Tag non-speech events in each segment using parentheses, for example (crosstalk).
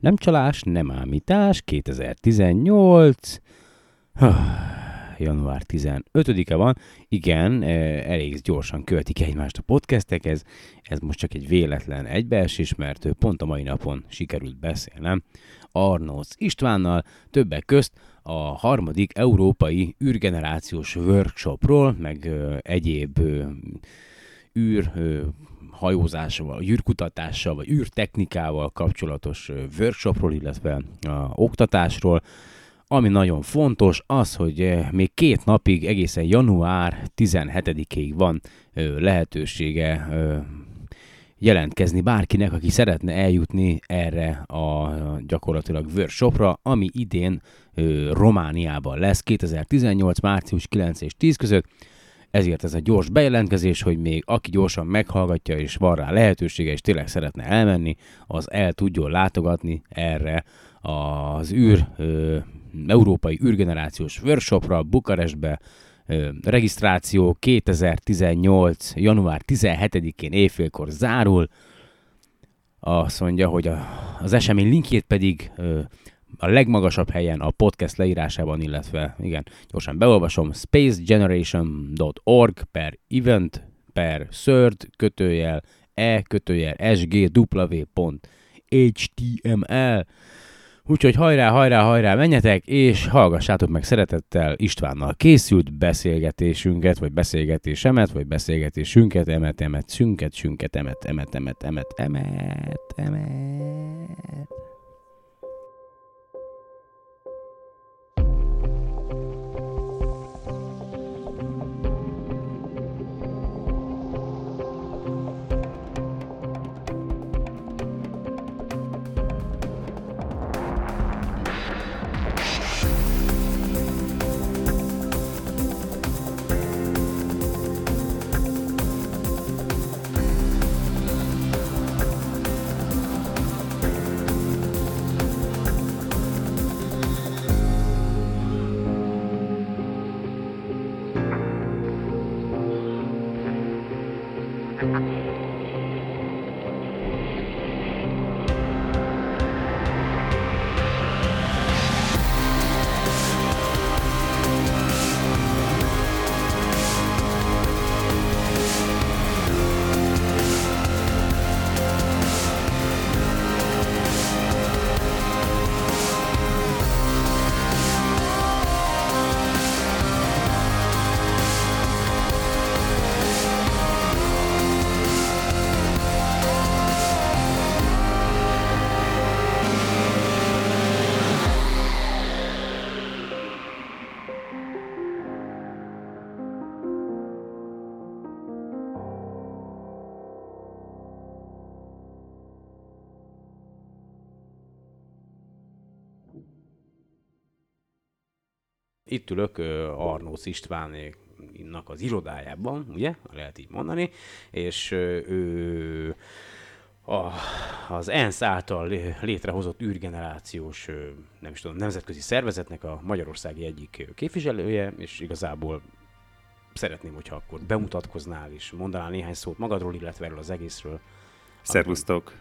Nem csalás, nem ámítás, 2018, január 15-e van. Igen, eh, elég gyorsan követik egymást a podcastek, ez, ez most csak egy véletlen egybeesés, mert pont a mai napon sikerült beszélnem Arnóc Istvánnal, többek közt a harmadik európai űrgenerációs workshopról, meg egyéb űr hajózással, űrkutatással, vagy űrtechnikával kapcsolatos workshopról, illetve a oktatásról. Ami nagyon fontos, az, hogy még két napig, egészen január 17-ig van lehetősége jelentkezni bárkinek, aki szeretne eljutni erre a gyakorlatilag workshopra, ami idén ö, Romániában lesz 2018. március 9 és 10 között. Ezért ez a gyors bejelentkezés, hogy még aki gyorsan meghallgatja és van rá lehetősége és tényleg szeretne elmenni, az el tudjon látogatni erre az űr, ö, európai űrgenerációs workshopra Bukarestbe, regisztráció 2018. január 17-én éjfélkor zárul. Azt mondja, hogy a, az esemény linkjét pedig ö, a legmagasabb helyen a podcast leírásában, illetve igen, gyorsan beolvasom, spacegeneration.org per event per third kötőjel e kötőjel sgw.html Úgyhogy hajrá, hajrá, hajrá, menjetek, és hallgassátok meg szeretettel Istvánnal készült beszélgetésünket, vagy beszélgetésemet, vagy beszélgetésünket, emet, emet, szünket, sünket, emet, emet, emet, emet, emet, emet. Itt ülök Arnósz Istvánnak az irodájában, ugye, lehet így mondani, és ő a, az ENSZ által létrehozott űrgenerációs, nem is tudom, nemzetközi szervezetnek a magyarországi egyik képviselője, és igazából szeretném, hogyha akkor bemutatkoznál és mondanál néhány szót magadról, illetve erről az egészről. Szervusztok,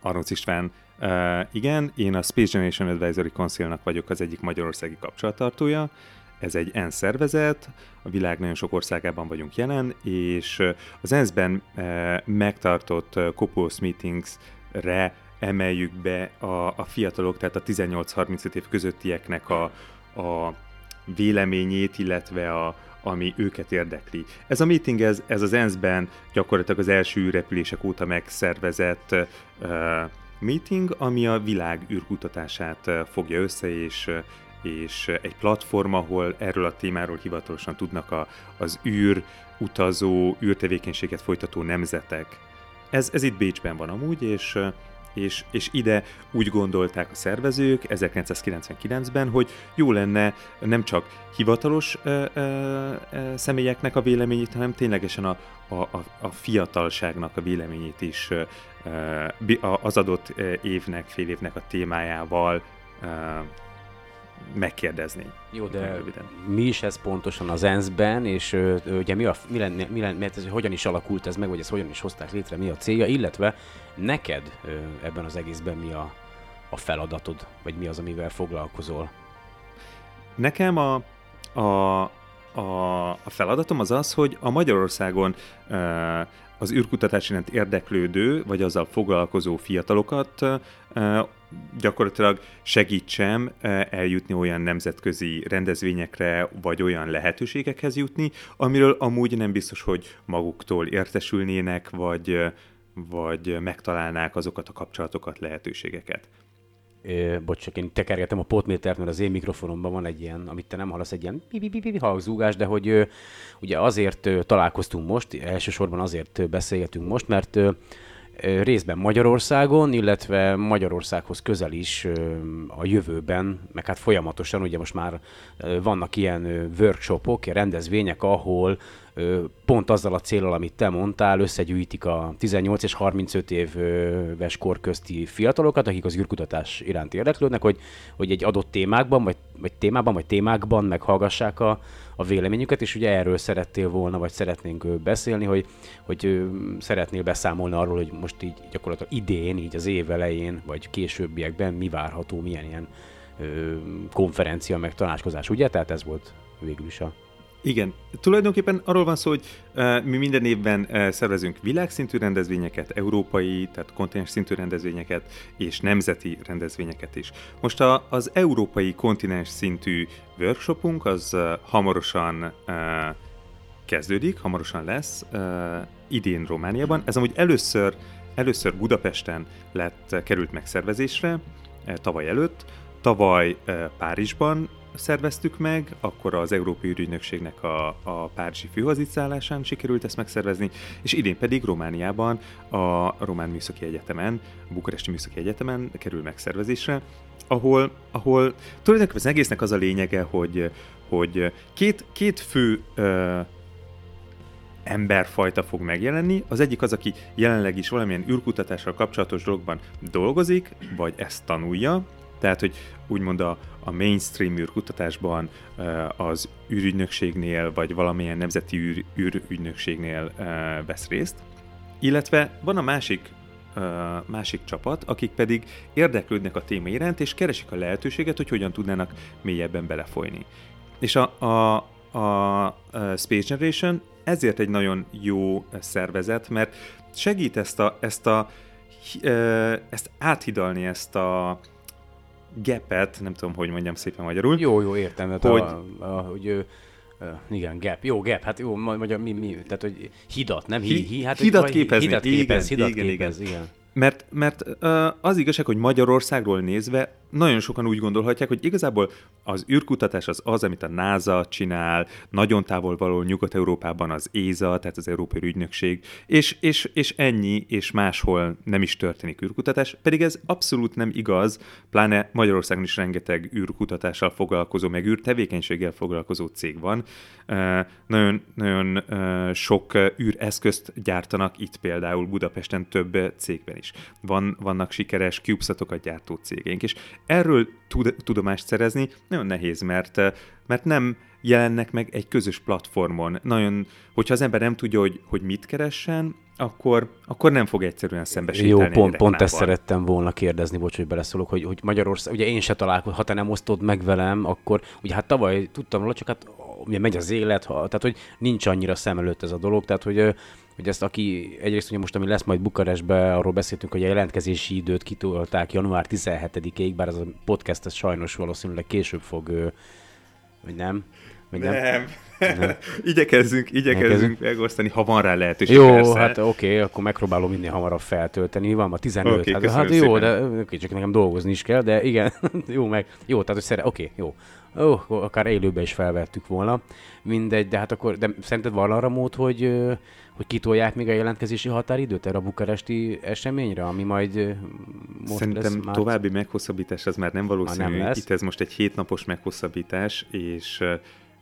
Arnóc István. Uh, igen, én a Space Generation Advisory Council-nak vagyok az egyik magyarországi kapcsolattartója, ez egy ENSZ szervezet, a világ nagyon sok országában vagyunk jelen, és az ENSZ-ben megtartott Copos Meetings-re emeljük be a, a fiatalok, tehát a 18-35 év közöttieknek a, a véleményét, illetve a, ami őket érdekli. Ez a meeting, ez, ez az ENSZ-ben gyakorlatilag az első repülések óta megszervezett uh, meeting, ami a világ űrkutatását fogja össze, és és egy platform, ahol erről a témáról hivatalosan tudnak a, az űr, utazó, űrtevékenységet folytató nemzetek. Ez, ez itt Bécsben van amúgy, és, és, és ide úgy gondolták a szervezők 1999-ben, hogy jó lenne nem csak hivatalos ö, ö, ö, személyeknek a véleményét, hanem ténylegesen a, a, a, a fiatalságnak a véleményét is ö, az adott évnek, fél évnek a témájával megkérdezni. Jó, de röviden. mi is ez pontosan az ENSZ-ben, és ö, ugye mi, a, mi, lenne, mi lenne, ez, hogyan is alakult ez meg, vagy ezt hogyan is hozták létre, mi a célja, illetve neked ö, ebben az egészben mi a, a feladatod, vagy mi az, amivel foglalkozol? Nekem a, a, a, a feladatom az az, hogy a Magyarországon az űrkutatás iránt érdeklődő, vagy azzal foglalkozó fiatalokat gyakorlatilag segítsem eljutni olyan nemzetközi rendezvényekre, vagy olyan lehetőségekhez jutni, amiről amúgy nem biztos, hogy maguktól értesülnének, vagy, vagy megtalálnák azokat a kapcsolatokat, lehetőségeket bocs, csak én tekergetem a potmétert, mert az én mikrofonomban van egy ilyen, amit te nem hallasz, egy ilyen halkzúgás, de hogy ugye azért találkoztunk most, elsősorban azért beszélgetünk most, mert részben Magyarországon, illetve Magyarországhoz közel is a jövőben, meg hát folyamatosan, ugye most már vannak ilyen workshopok, rendezvények, ahol pont azzal a célral, amit te mondtál, összegyűjtik a 18 és 35 éves kor közti fiatalokat, akik az űrkutatás iránt érdeklődnek, hogy, hogy egy adott témákban, vagy, vagy témában, vagy témákban meghallgassák a, a véleményüket, és ugye erről szerettél volna, vagy szeretnénk beszélni, hogy, hogy szeretnél beszámolni arról, hogy most így gyakorlatilag idén, így az év elején, vagy későbbiekben mi várható, milyen ilyen konferencia, meg tanácskozás, ugye? Tehát ez volt végül is a igen, tulajdonképpen arról van szó, hogy mi minden évben szervezünk világszintű rendezvényeket, európai, tehát kontinens szintű rendezvényeket és nemzeti rendezvényeket is. Most a, az európai kontinens szintű workshopunk az hamarosan kezdődik, hamarosan lesz, idén Romániában. Ez amúgy először, először Budapesten lett, került megszervezésre, uh, tavaly előtt, tavaly Párizsban szerveztük meg, akkor az Európai Ügynökségnek a, a Párizsi főhazicálásán sikerült ezt megszervezni, és idén pedig Romániában, a Román Műszaki Egyetemen, a Bukaresti Műszaki Egyetemen kerül megszervezésre, ahol, ahol tulajdonképpen az egésznek az a lényege, hogy, hogy két, két fő ö, emberfajta fog megjelenni. Az egyik az, aki jelenleg is valamilyen űrkutatással kapcsolatos dologban dolgozik, vagy ezt tanulja, tehát, hogy úgymond a, a mainstream űrkutatásban az űrügynökségnél, vagy valamilyen nemzeti űr, űrügynökségnél vesz részt. Illetve van a másik másik csapat, akik pedig érdeklődnek a téma iránt, és keresik a lehetőséget, hogy hogyan tudnának mélyebben belefolyni. És a, a, a Space Generation ezért egy nagyon jó szervezet, mert segít ezt a, ezt a ezt áthidalni ezt a, gapet, nem tudom, hogy mondjam szépen magyarul. Jó, jó, értem. Hogy, a, a, hogy Uh, igen, gap. Jó, gap. Hát jó, magyar, mi, mi, tehát, hogy hidat, nem? Hi, hi, hát, hidat képezni. Hidat képez, igen, hidat igen, képez, igen. igen. Mert, mert az igazság, hogy Magyarországról nézve nagyon sokan úgy gondolhatják, hogy igazából az űrkutatás az az, amit a NASA csinál, nagyon távol való Nyugat-Európában az ESA, tehát az Európai Ügynökség, és, és, és ennyi, és máshol nem is történik űrkutatás, pedig ez abszolút nem igaz, pláne Magyarországon is rengeteg űrkutatással foglalkozó, meg űrtevékenységgel foglalkozó cég van. Nagyon, nagyon sok űreszközt gyártanak itt például Budapesten több cégben is. Van, vannak sikeres CubeSatokat gyártó cégeink, és erről tud, tudomást szerezni nagyon nehéz, mert, mert nem jelennek meg egy közös platformon. Nagyon, hogyha az ember nem tudja, hogy, hogy mit keressen, akkor, akkor nem fog egyszerűen szembesíteni. Jó, pont, pont ezt szerettem volna kérdezni, bocs, hogy beleszólok, hogy, hogy Magyarország, ugye én se találkozom, ha te nem osztod meg velem, akkor ugye hát tavaly tudtam róla, csak hát ugye megy az élet, ha, tehát hogy nincs annyira szem előtt ez a dolog, tehát hogy hogy ezt aki, egyrészt ugye most, ami lesz majd Bukarestbe, arról beszéltünk, hogy a jelentkezési időt kitolták január 17-ig, bár ez a podcast ez sajnos valószínűleg később fog, vagy nem? Vagy nem. nem. nem. (laughs) igyekezzünk, igyekezzünk megosztani, ha van rá lehetőség. Jó, persze. hát oké, okay, akkor megpróbálom minél hamarabb feltölteni. Van ma 15, okay, hát, hát jó, de okay, csak nekem dolgozni is kell, de igen, (laughs) jó meg, jó, tehát hogy szere, oké, okay, jó. Ó, oh, akár élőben is felvettük volna. Mindegy, de hát akkor, de szerinted van arra mód, hogy hogy kitolják még a jelentkezési határidőt erre a bukaresti eseményre, ami majd most Szerintem lesz már... további meghosszabbítás az már nem valószínű. Nem lesz. Itt ez most egy hétnapos meghosszabbítás, és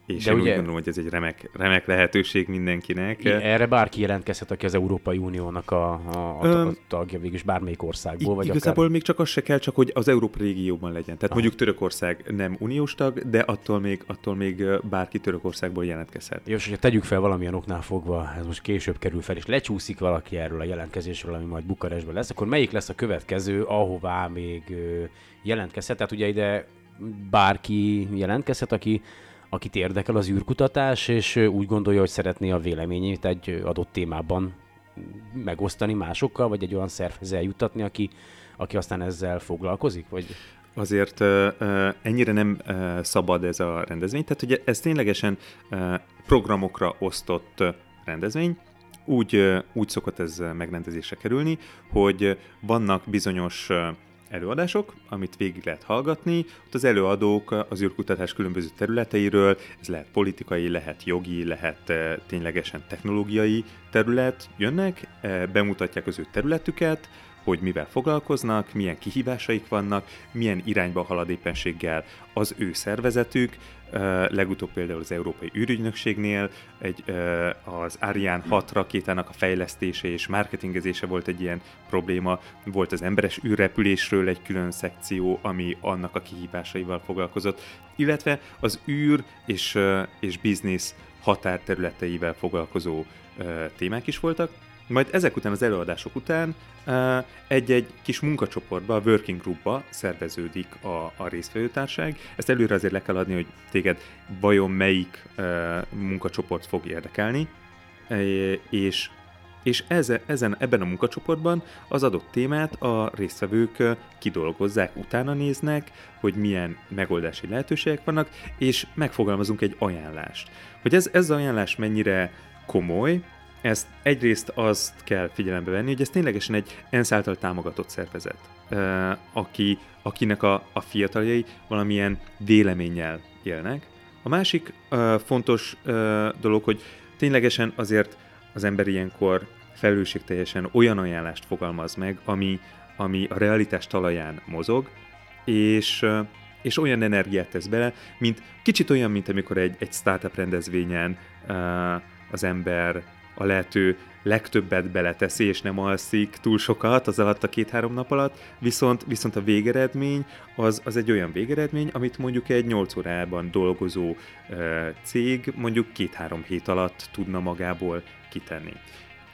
és De én ugye, úgy gondolom, hogy ez egy remek, remek lehetőség mindenkinek. Erre bárki jelentkezhet, aki az Európai Uniónak a, a, a, a tagja, végülis bármelyik országból. Vagy igazából akár... még csak az se kell, csak hogy az Európai régióban legyen. Tehát Aha. mondjuk Törökország nem uniós tag, de attól még, attól még bárki Törökországból jelentkezhet. Jó, és hogyha tegyük fel valamilyen oknál fogva, ez most később kerül fel, és lecsúszik valaki erről a jelentkezésről, ami majd Bukarestben lesz, akkor melyik lesz a következő, ahová még jelentkezhet? Tehát ugye ide bárki jelentkezhet, aki akit érdekel az űrkutatás, és úgy gondolja, hogy szeretné a véleményét egy adott témában megosztani másokkal, vagy egy olyan szervhez eljuttatni, aki, aki aztán ezzel foglalkozik? Vagy... Azért ennyire nem szabad ez a rendezvény, tehát ugye ez ténylegesen programokra osztott rendezvény, úgy, úgy szokott ez megrendezésre kerülni, hogy vannak bizonyos előadások, amit végig lehet hallgatni. Ott az előadók az űrkutatás különböző területeiről, ez lehet politikai, lehet jogi, lehet eh, ténylegesen technológiai terület, jönnek, eh, bemutatják az ő területüket, hogy mivel foglalkoznak, milyen kihívásaik vannak, milyen irányba halad éppenséggel az ő szervezetük, legutóbb például az Európai űrügynökségnél egy, az Ariane 6 rakétának a fejlesztése és marketingezése volt egy ilyen probléma, volt az emberes űrrepülésről egy külön szekció, ami annak a kihívásaival foglalkozott, illetve az űr és, és biznisz határterületeivel foglalkozó témák is voltak, majd ezek után, az előadások után egy-egy kis munkacsoportba, a working groupba szerveződik a, a résztvevőtárság. Ezt előre azért le kell adni, hogy téged vajon melyik munkacsoport fog érdekelni, és és ezen, ezen, ebben a munkacsoportban az adott témát a résztvevők kidolgozzák, utána néznek, hogy milyen megoldási lehetőségek vannak, és megfogalmazunk egy ajánlást. Hogy ez, ez az ajánlás mennyire komoly, ezt egyrészt azt kell figyelembe venni, hogy ez ténylegesen egy ENSZ által támogatott szervezet, aki, akinek a, a fiataljai valamilyen véleménnyel élnek. A másik fontos dolog, hogy ténylegesen azért az ember ilyenkor felelősségteljesen olyan ajánlást fogalmaz meg, ami, ami a realitás talaján mozog, és, és olyan energiát tesz bele, mint kicsit olyan, mint amikor egy, egy startup rendezvényen az ember a lehető legtöbbet beleteszi, és nem alszik túl sokat az alatt a két-három nap alatt, viszont, viszont a végeredmény az, az egy olyan végeredmény, amit mondjuk egy 8 órában dolgozó e, cég mondjuk két-három hét alatt tudna magából kitenni.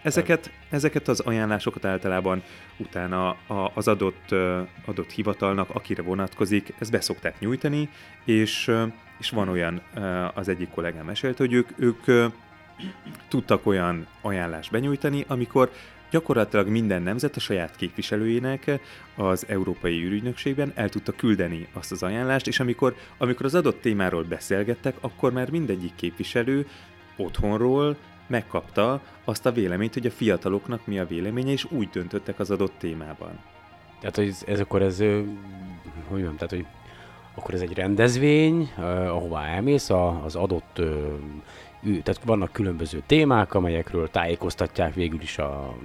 Ezeket, ezeket az ajánlásokat általában utána a, az adott, adott hivatalnak, akire vonatkozik, ezt beszokták nyújtani, és, és van olyan, az egyik kollégám mesélt, hogy ők, ők tudtak olyan ajánlást benyújtani, amikor gyakorlatilag minden nemzet a saját képviselőjének az Európai űrügynökségben el tudta küldeni azt az ajánlást, és amikor, amikor az adott témáról beszélgettek, akkor már mindegyik képviselő otthonról megkapta azt a véleményt, hogy a fiataloknak mi a véleménye, és úgy döntöttek az adott témában. Tehát, hogy ez, ez akkor ez, hogy mondjam, tehát, hogy akkor ez egy rendezvény, ahová elmész, az adott tehát vannak különböző témák, amelyekről tájékoztatják végül is a,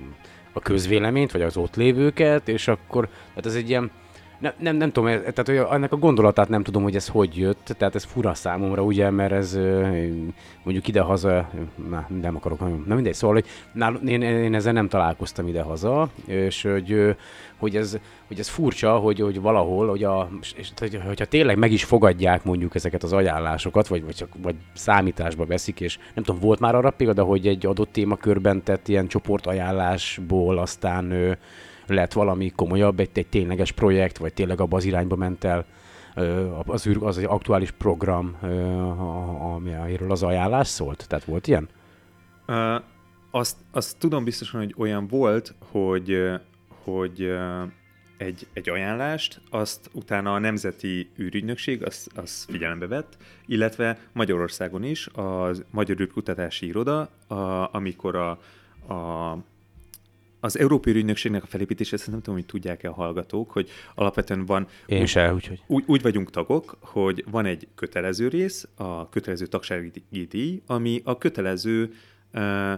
a közvéleményt, vagy az ott lévőket, és akkor, tehát ez egy ilyen, nem, nem, nem tudom, tehát hogy ennek a gondolatát nem tudom, hogy ez hogy jött, tehát ez fura számomra, ugye, mert ez mondjuk idehaza, na, nem akarok nagyon, na mindegy, szóval, hogy nál, én, én ezzel nem találkoztam idehaza, és hogy, hogy, ez, hogy ez furcsa, hogy, hogy valahol, hogy a, és, hogy, hogyha tényleg meg is fogadják mondjuk ezeket az ajánlásokat, vagy, vagy csak vagy számításba veszik, és nem tudom, volt már arra példa, hogy egy adott témakörben tett ilyen csoportajánlásból aztán lett valami komolyabb, egy, egy tényleges projekt, vagy tényleg abba az irányba ment el az, az, az aktuális program, amiről az ajánlás szólt? Tehát volt ilyen? Uh, azt, azt tudom biztosan, hogy olyan volt, hogy, hogy egy, egy ajánlást, azt utána a Nemzeti űrügynökség az, az figyelembe vett, illetve Magyarországon is a Magyar űrkutatási iroda, a, amikor a, a az Európai Ügynökségnek a felépítése, ezt nem tudom, hogy tudják-e a hallgatók, hogy alapvetően van... Én úgy, se, úgyhogy... Úgy, úgy vagyunk tagok, hogy van egy kötelező rész, a kötelező tagsági díj, ami a kötelező uh,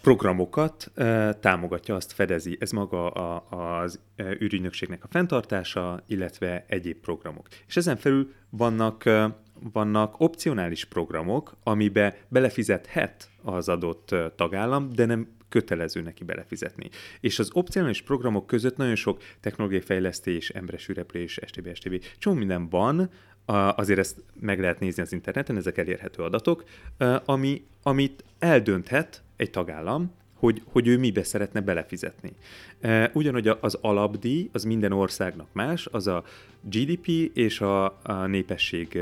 programokat uh, támogatja, azt fedezi. Ez maga a, az űrügynökségnek a fenntartása, illetve egyéb programok. És ezen felül vannak uh, vannak opcionális programok, amibe belefizethet az adott tagállam, de nem kötelező neki belefizetni. És az opcionális programok között nagyon sok technológiai fejlesztés, emberes üreplés, stb. stb. Csomó minden van, azért ezt meg lehet nézni az interneten, ezek elérhető adatok, ami, amit eldönthet egy tagállam, hogy, hogy ő mibe szeretne belefizetni. Ugyanúgy az alapdíj, az minden országnak más, az a GDP és a, a népesség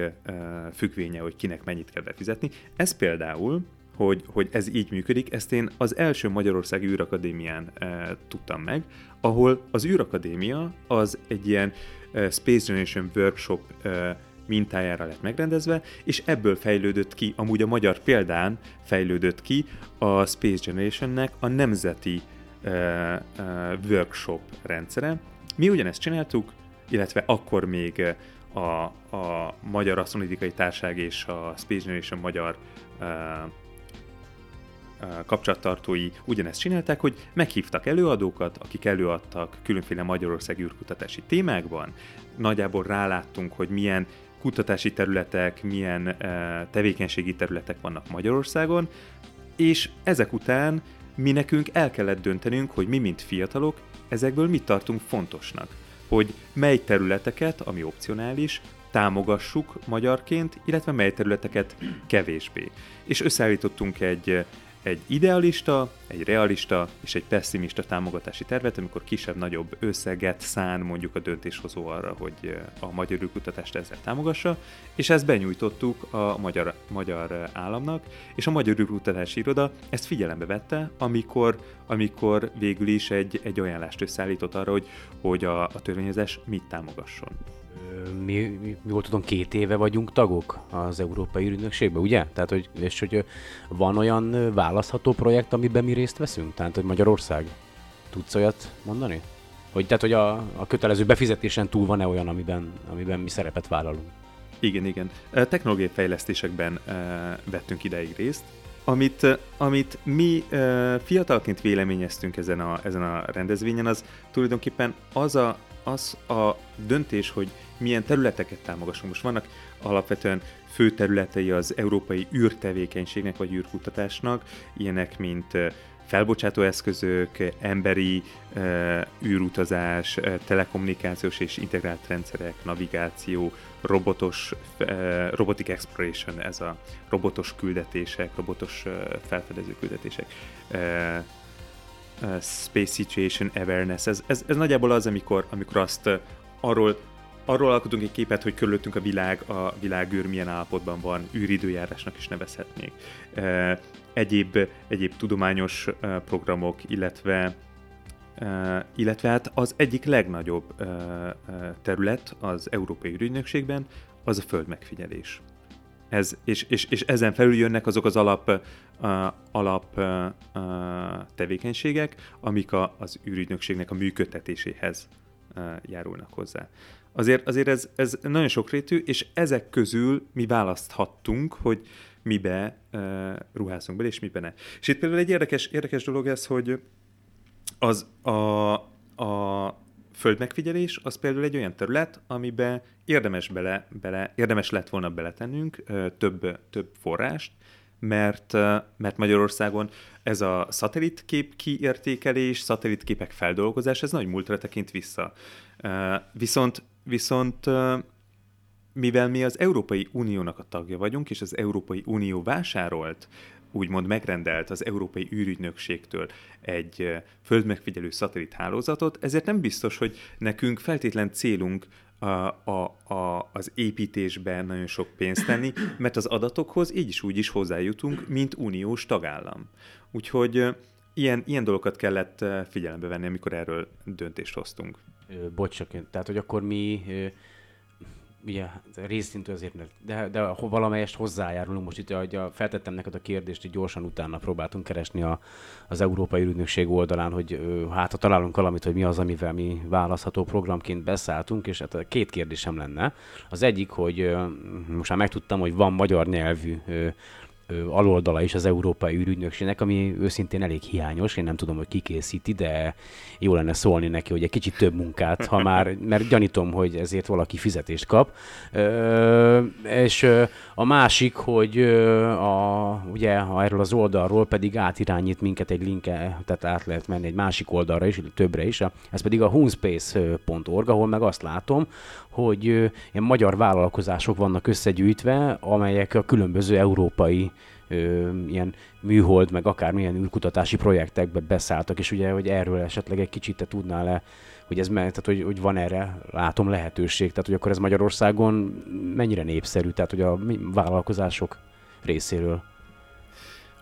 függvénye, hogy kinek mennyit kell befizetni. Ez például hogy, hogy ez így működik, ezt én az első Magyarországi űrakadémián e, tudtam meg, ahol az űrakadémia az egy ilyen e, Space Generation Workshop e, mintájára lett megrendezve, és ebből fejlődött ki, amúgy a magyar példán fejlődött ki a Space Generationnek a nemzeti uh, uh, workshop rendszere. Mi ugyanezt csináltuk, illetve akkor még a, a Magyar Asztronikai Társág és a Space Generation magyar uh, kapcsolattartói ugyanezt csinálták, hogy meghívtak előadókat, akik előadtak különféle Magyarország űrkutatási témákban. Nagyjából ráláttunk, hogy milyen kutatási területek, milyen tevékenységi területek vannak Magyarországon, és ezek után mi nekünk el kellett döntenünk, hogy mi, mint fiatalok, ezekből mit tartunk fontosnak. Hogy mely területeket, ami opcionális, támogassuk magyarként, illetve mely területeket kevésbé. És összeállítottunk egy egy idealista, egy realista és egy pessimista támogatási tervet, amikor kisebb-nagyobb összeget szán mondjuk a döntéshozó arra, hogy eh, a magyar űrkutatást ezzel támogassa, és ezt benyújtottuk a magyar, magyar államnak, és a Magyar űrkutatási iroda ezt figyelembe vette, amikor, amikor végül is egy, egy ajánlást összeállított arra, hogy, hogy a, a törvényezés mit támogasson mi, mi, mi volt tudom, két éve vagyunk tagok az Európai Ügynökségben, ugye? Tehát, hogy, és hogy van olyan választható projekt, amiben mi részt veszünk? Tehát, hogy Magyarország? Tudsz olyat mondani? Hogy, tehát, hogy a, a kötelező befizetésen túl van-e olyan, amiben, amiben mi szerepet vállalunk? Igen, igen. Technológiai fejlesztésekben vettünk ideig részt, amit, amit mi fiatalként véleményeztünk ezen a, ezen a rendezvényen, az tulajdonképpen az a, az a döntés, hogy milyen területeket támogassunk. Most vannak alapvetően fő területei az európai űrtevékenységnek vagy űrkutatásnak, ilyenek, mint felbocsátó eszközök, emberi uh, űrutazás, uh, telekommunikációs és integrált rendszerek, navigáció, robotos, uh, robotic exploration, ez a robotos küldetések, robotos uh, felfedező küldetések. Uh, space Situation Awareness, ez, ez, ez nagyjából az, amikor, amikor azt arról arról alkotunk egy képet, hogy körülöttünk a világ, a világűr milyen állapotban van, űridőjárásnak is nevezhetnék. Egyéb, egyéb tudományos programok, illetve illetve hát az egyik legnagyobb terület az Európai Ürügynökségben az a földmegfigyelés. Ez, és, és, és ezen felül jönnek azok az alap, alap tevékenységek, amik a, az űrügynökségnek a működtetéséhez járulnak hozzá azért, azért ez, ez nagyon sokrétű, és ezek közül mi választhattunk, hogy mibe uh, ruházunk bele, és mibe ne. És itt például egy érdekes, érdekes dolog ez, hogy az a, a földmegfigyelés az például egy olyan terület, amiben érdemes, bele, bele, érdemes lett volna beletennünk több, több forrást, mert, mert Magyarországon ez a szatellitkép kiértékelés, szatellitképek feldolgozás, ez nagy múltra tekint vissza. Viszont Viszont mivel mi az Európai Uniónak a tagja vagyunk, és az Európai Unió vásárolt, úgymond megrendelt az Európai űrügynökségtől egy földmegfigyelő szatellit hálózatot, ezért nem biztos, hogy nekünk feltétlen célunk a, a, a, az építésben nagyon sok pénzt tenni, mert az adatokhoz így is úgy is hozzájutunk, mint uniós tagállam. Úgyhogy ilyen, ilyen dolgokat kellett figyelembe venni, amikor erről döntést hoztunk bocs, tehát hogy akkor mi ugye részintű azért, de, de valamelyest hozzájárulunk. Most itt hogy feltettem neked a kérdést, hogy gyorsan utána próbáltunk keresni a, az Európai Ügynökség oldalán, hogy hát ha találunk valamit, hogy mi az, amivel mi választható programként beszálltunk, és hát két kérdésem lenne. Az egyik, hogy most már megtudtam, hogy van magyar nyelvű aloldala is az Európai űrügynökségnek, ami őszintén elég hiányos, én nem tudom, hogy ki készíti, de jó lenne szólni neki, hogy egy kicsit több munkát, ha már, mert gyanítom, hogy ezért valaki fizetést kap. Ö, és a másik, hogy a, ugye, erről az oldalról pedig átirányít minket egy linkkel, tehát át lehet menni egy másik oldalra is, többre is, ez pedig a hunspace.org, ahol meg azt látom, hogy ilyen magyar vállalkozások vannak összegyűjtve, amelyek a különböző európai ilyen műhold, meg akármilyen űrkutatási projektekbe beszálltak, és ugye, hogy erről esetleg egy kicsit te tudnál le, hogy ez tehát, hogy, hogy van erre, látom lehetőség, tehát hogy akkor ez Magyarországon mennyire népszerű, tehát hogy a vállalkozások részéről.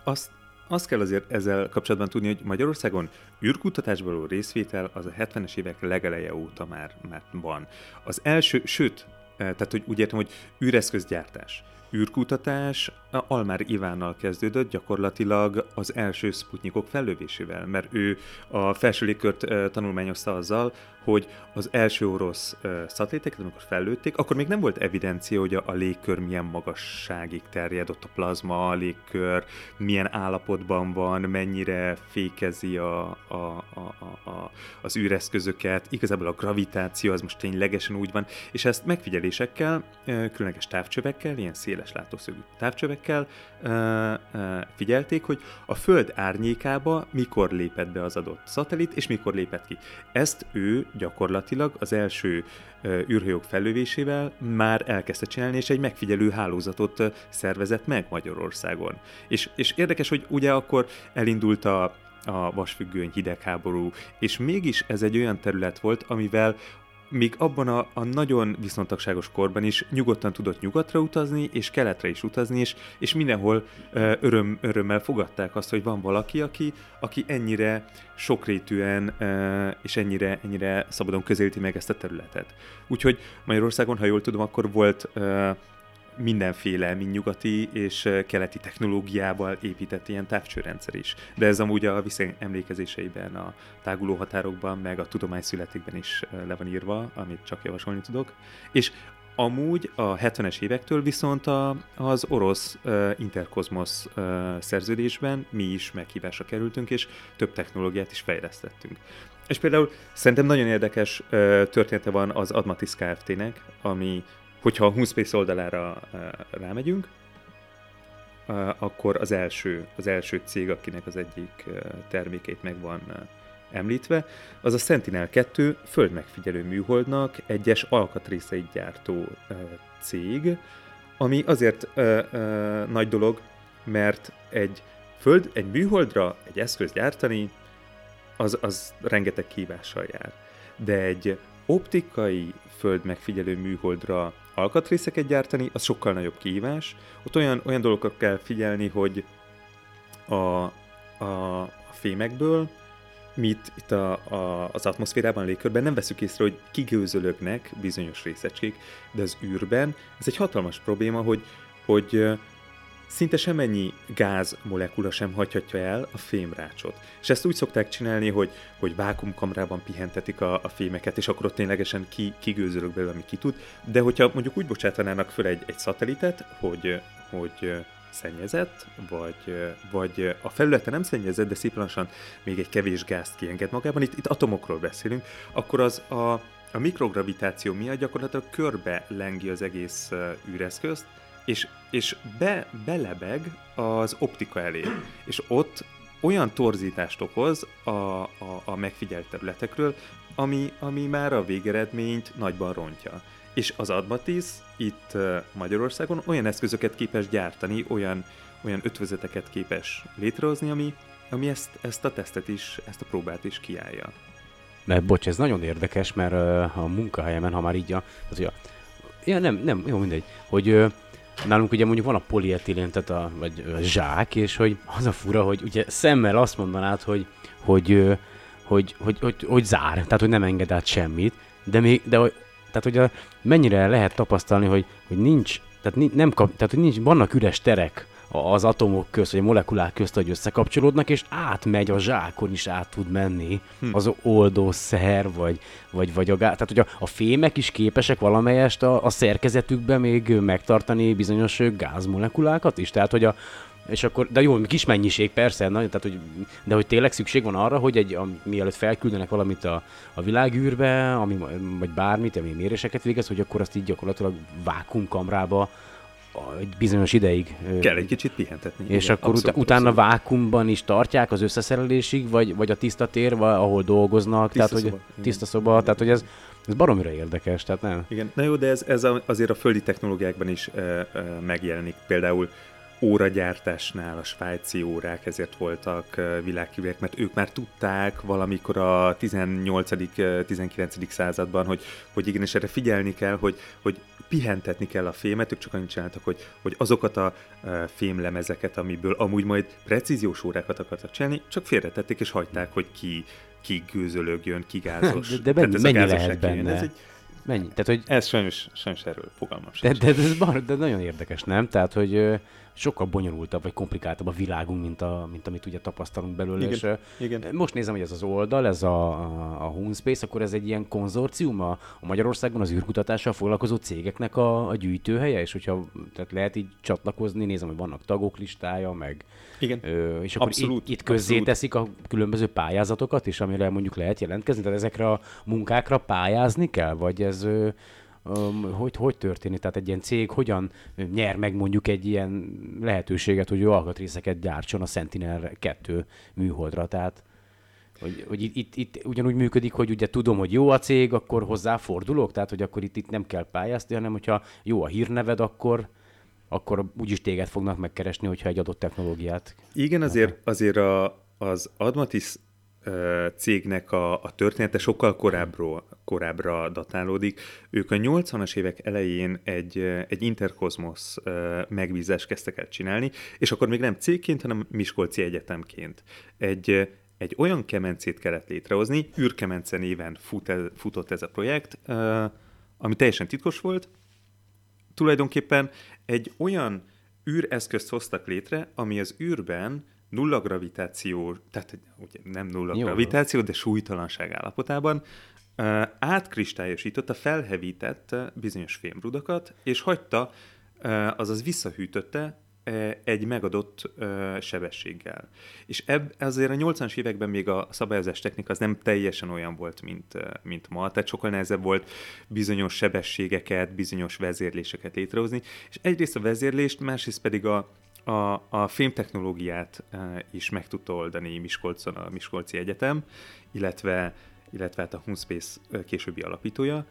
Azt azt kell azért ezzel kapcsolatban tudni, hogy Magyarországon űrkutatásban való részvétel az a 70-es évek legeleje óta már, már van. Az első, sőt, eh, tehát hogy úgy értem, hogy űreszközgyártás űrkutatás Almár Ivánnal kezdődött gyakorlatilag az első szputnyikok fellövésével, mert ő a felső légkört tanulmányozta azzal, hogy az első orosz szatelliteket, amikor fellőtték, akkor még nem volt evidencia, hogy a légkör milyen magasságig terjed, ott a plazma, a légkör, milyen állapotban van, mennyire fékezi a, a, a, a, a, az űreszközöket, igazából a gravitáció az most ténylegesen úgy van, és ezt megfigyelésekkel, különleges távcsövekkel, ilyen széles látószögű távcsövekkel figyelték, hogy a Föld árnyékába mikor lépett be az adott szatellit, és mikor lépett ki. Ezt ő gyakorlatilag az első űrhajók fellövésével már elkezdte csinálni, és egy megfigyelő hálózatot szervezett meg Magyarországon. És, és érdekes, hogy ugye akkor elindult a, a vasfüggöny hidegháború, és mégis ez egy olyan terület volt, amivel még abban a, a nagyon viszontagságos korban is nyugodtan tudott nyugatra utazni, és keletre is utazni, és, és mindenhol öröm, örömmel fogadták azt, hogy van valaki, aki, aki ennyire sokrétűen és ennyire, ennyire szabadon közelíti meg ezt a területet. Úgyhogy Magyarországon, ha jól tudom, akkor volt mindenféle, mind nyugati és keleti technológiával épített ilyen távcsőrendszer is. De ez amúgy a viszony emlékezéseiben, a táguló határokban, meg a tudomány születékben is le van írva, amit csak javasolni tudok. És Amúgy a 70-es évektől viszont a, az orosz uh, Interkozmos uh, szerződésben mi is meghívásra kerültünk, és több technológiát is fejlesztettünk. És például szerintem nagyon érdekes uh, története van az Admatis Kft-nek, ami Hogyha a Hunspace oldalára rámegyünk, akkor az első, az első cég, akinek az egyik termékét meg van említve, az a Sentinel-2 földmegfigyelő műholdnak egyes alkatrészeit gyártó cég, ami azért ö, ö, nagy dolog, mert egy föld, egy műholdra egy eszköz gyártani, az, az rengeteg kívással jár. De egy optikai föld megfigyelő műholdra alkatrészeket gyártani, az sokkal nagyobb kihívás. Ott olyan, olyan dolgokat kell figyelni, hogy a, a, a fémekből, mit itt a, a, az atmoszférában, a légkörben nem veszük észre, hogy kigőzölögnek bizonyos részecskék, de az űrben ez egy hatalmas probléma, hogy, hogy szinte semennyi gáz molekula sem hagyhatja el a fémrácsot. És ezt úgy szokták csinálni, hogy, hogy vákumkamrában pihentetik a, a fémeket, és akkor ott ténylegesen ki, kigőzölök belőle, ami ki tud. De hogyha mondjuk úgy bocsátanának föl egy, egy szatelitet, hogy, hogy szennyezett, vagy, vagy a felülete nem szennyezett, de szép lassan még egy kevés gázt kienged magában, itt, itt atomokról beszélünk, akkor az a, a mikrogravitáció miatt gyakorlatilag körbe lengi az egész űreszközt, és, és be, belebeg az optika elé, és ott olyan torzítást okoz a, a, a megfigyelt területekről, ami, ami már a végeredményt nagyban rontja. És az Admatis itt Magyarországon olyan eszközöket képes gyártani, olyan, olyan ötvözeteket képes létrehozni, ami, ami ezt, ezt a tesztet is, ezt a próbát is kiállja. Mert bocs, ez nagyon érdekes, mert a munkahelyemen, ha már így a... Az, ja, nem, nem, jó, mindegy, hogy nálunk ugye mondjuk van a polietilén, tehát a, vagy a zsák, és hogy az a fura, hogy ugye szemmel azt mondanád, hogy, hogy, hogy, hogy, hogy, hogy, hogy zár, tehát hogy nem enged át semmit, de még, de tehát hogy a, mennyire lehet tapasztalni, hogy, hogy nincs, tehát nem kap, tehát hogy nincs, vannak üres terek az atomok közt, vagy a molekulák közt, hogy összekapcsolódnak, és átmegy a zsákon is át tud menni hm. az oldószer, vagy, vagy, vagy a gáz. Tehát, hogy a, a fémek is képesek valamelyest a, a szerkezetükben még megtartani bizonyos gázmolekulákat is. Tehát, hogy a, és akkor, de jó, kis mennyiség persze, na, tehát, hogy, de hogy tényleg szükség van arra, hogy egy, a, mielőtt felküldenek valamit a, a világűrbe, ami, vagy bármit, ami méréseket végez, hogy akkor azt így gyakorlatilag vákumkamrába egy bizonyos ideig. Kell egy kicsit pihentetni. És igen, akkor abszolút, utána abszolút. vákumban is tartják az összeszerelésig, vagy, vagy a tiszta tér, vagy ahol dolgoznak. Tiszta tehát, szoba. Hogy, tiszta szoba, igen. tehát hogy ez, ez baromira érdekes, tehát nem? Igen, na jó, de ez, ez azért a földi technológiákban is e, e, megjelenik. Például óragyártásnál a svájci órák ezért voltak világhírűek, mert ők már tudták valamikor a 18.-19. században, hogy, hogy igenis erre figyelni kell, hogy, hogy pihentetni kell a fémet, ők csak annyit csináltak, hogy, hogy azokat a fémlemezeket, amiből amúgy majd precíziós órákat akartak csinálni, csak félretették és hagyták, hogy ki, ki gőzölögjön, ki gázos. De, de mennyi, mennyi lehet benne? Ez egy, Mennyi? Tehát, hogy... Ez sajnos, sajnos erről fogalmam sem. De, de, de, ez bar, de nagyon érdekes, nem? Tehát, hogy sokkal bonyolultabb vagy komplikáltabb a világunk, mint, a, mint amit ugye tapasztalunk belőle. Igen, és, igen. Most nézem, hogy ez az oldal, ez a, a, a Homespace, akkor ez egy ilyen konzorcium a, a Magyarországon az űrkutatással foglalkozó cégeknek a, a gyűjtőhelye, és hogyha tehát lehet így csatlakozni, nézem, hogy vannak tagok listája, meg igen. Ö, és akkor abszolút, itt, itt közzé teszik a különböző pályázatokat is, amire mondjuk lehet jelentkezni, tehát ezekre a munkákra pályázni kell, vagy ez hogy, hogy történik? Tehát egy ilyen cég hogyan nyer meg mondjuk egy ilyen lehetőséget, hogy ő alkatrészeket gyártson a Sentinel-2 műholdra? Tehát hogy, hogy itt, itt, itt ugyanúgy működik, hogy ugye tudom, hogy jó a cég, akkor hozzáfordulok, tehát hogy akkor itt, itt nem kell pályázni, hanem hogyha jó a hírneved, akkor, akkor úgyis téged fognak megkeresni, hogyha egy adott technológiát. Igen, azért, azért a, az Admatis cégnek a, a története sokkal korábbról, korábbra datálódik. Ők a 80-as évek elején egy, egy Intercosmos megbízást kezdtek el csinálni, és akkor még nem cégként, hanem Miskolci Egyetemként. Egy, egy olyan kemencét kellett létrehozni, űrkemence néven fut ez, futott ez a projekt, ami teljesen titkos volt. Tulajdonképpen egy olyan űreszközt hoztak létre, ami az űrben nulla gravitáció, tehát ugye nem nulla Jó, gravitáció, de súlytalanság állapotában uh, átkristályosította, felhevített bizonyos fémrudakat, és hagyta, uh, azaz visszahűtötte egy megadott sebességgel. És ebb, azért a 80-as években még a szabályozás technika az nem teljesen olyan volt, mint, mint ma, tehát sokkal nehezebb volt bizonyos sebességeket, bizonyos vezérléseket létrehozni, és egyrészt a vezérlést, másrészt pedig a, a, a fémtechnológiát e, is meg tudta oldani Miskolcon a Miskolci Egyetem, illetve, illetve hát a Hunspace e, későbbi alapítója,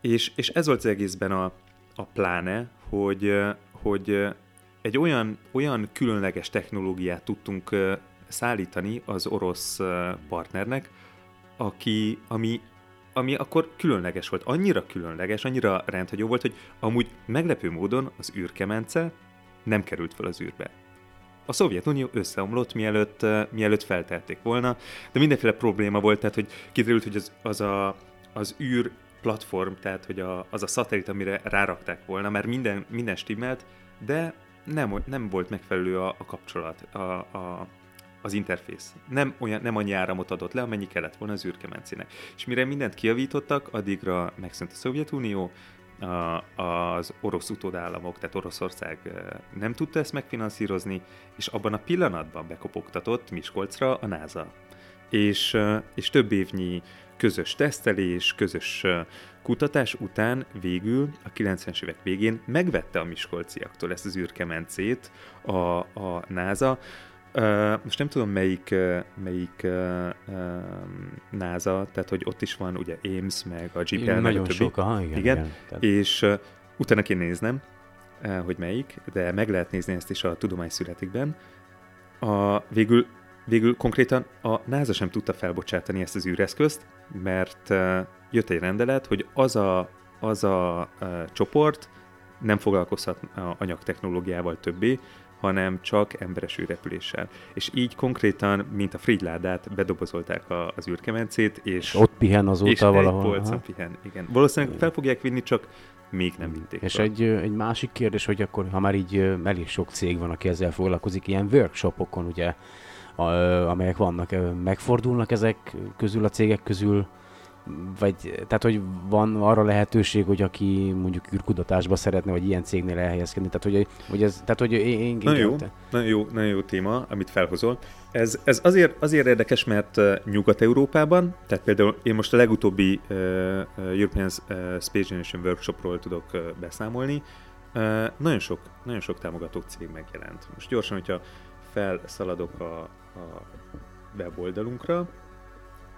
és, és ez volt az egészben a, a pláne, hogy, e, hogy egy olyan, olyan különleges technológiát tudtunk szállítani az orosz partnernek, aki, ami, ami akkor különleges volt. Annyira különleges, annyira rendhagyó volt, hogy amúgy meglepő módon az űrkemence nem került fel az űrbe. A Szovjetunió összeomlott, mielőtt, mielőtt feltelték volna, de mindenféle probléma volt, tehát hogy kiderült, hogy az, az, a, az űr platform, tehát hogy a, az a szatellit, amire rárakták volna, mert minden, minden stimmelt, de nem, nem volt megfelelő a, a kapcsolat, a, a, az interfész. Nem, olyan, nem annyi áramot adott le, amennyi kellett volna az űrkemencének. És mire mindent kiavítottak, addigra megszűnt a Szovjetunió, az orosz utódállamok, tehát Oroszország nem tudta ezt megfinanszírozni, és abban a pillanatban bekopogtatott Miskolcra a NASA. És, és több évnyi közös tesztelés, közös kutatás után végül a 90-es évek végén megvette a miskolciaktól ezt az űrkemencét a, a NASA, Uh, most nem tudom melyik, uh, melyik uh, NASA, tehát hogy ott is van ugye Ames, meg a GPL, igen, meg a többi. Sok, aha, igen, igen. igen. És uh, utána kéne néznem, uh, hogy melyik, de meg lehet nézni ezt is a Tudomány születikben. A, végül, végül konkrétan a NASA sem tudta felbocsátani ezt az űreszközt, mert uh, jött egy rendelet, hogy az a, az a uh, csoport nem foglalkozhat a anyagtechnológiával többé, hanem csak emberes űrrepüléssel. És így konkrétan, mint a frigyládát, bedobozolták a, az űrkemencét, és, és ott pihen azóta és valahol. polcon pihen, igen. Valószínűleg fel fogják vinni, csak még nem vitték És fel. egy, egy másik kérdés, hogy akkor, ha már így elég sok cég van, aki ezzel foglalkozik, ilyen workshopokon, ugye, a, amelyek vannak, megfordulnak ezek közül a cégek közül, vagy, tehát, hogy van arra lehetőség, hogy aki mondjuk űrkutatásba szeretne, vagy ilyen cégnél elhelyezkedni, tehát, hogy, hogy ez, tehát, hogy én, én Nagyon jó, nagyon jó, nagyon jó téma, amit felhozol. Ez, ez azért, azért érdekes, mert Nyugat-Európában, tehát például én most a legutóbbi uh, European Space Generation Workshopról tudok uh, beszámolni, uh, nagyon, sok, nagyon sok támogató cég megjelent. Most gyorsan, hogyha felszaladok a, a weboldalunkra,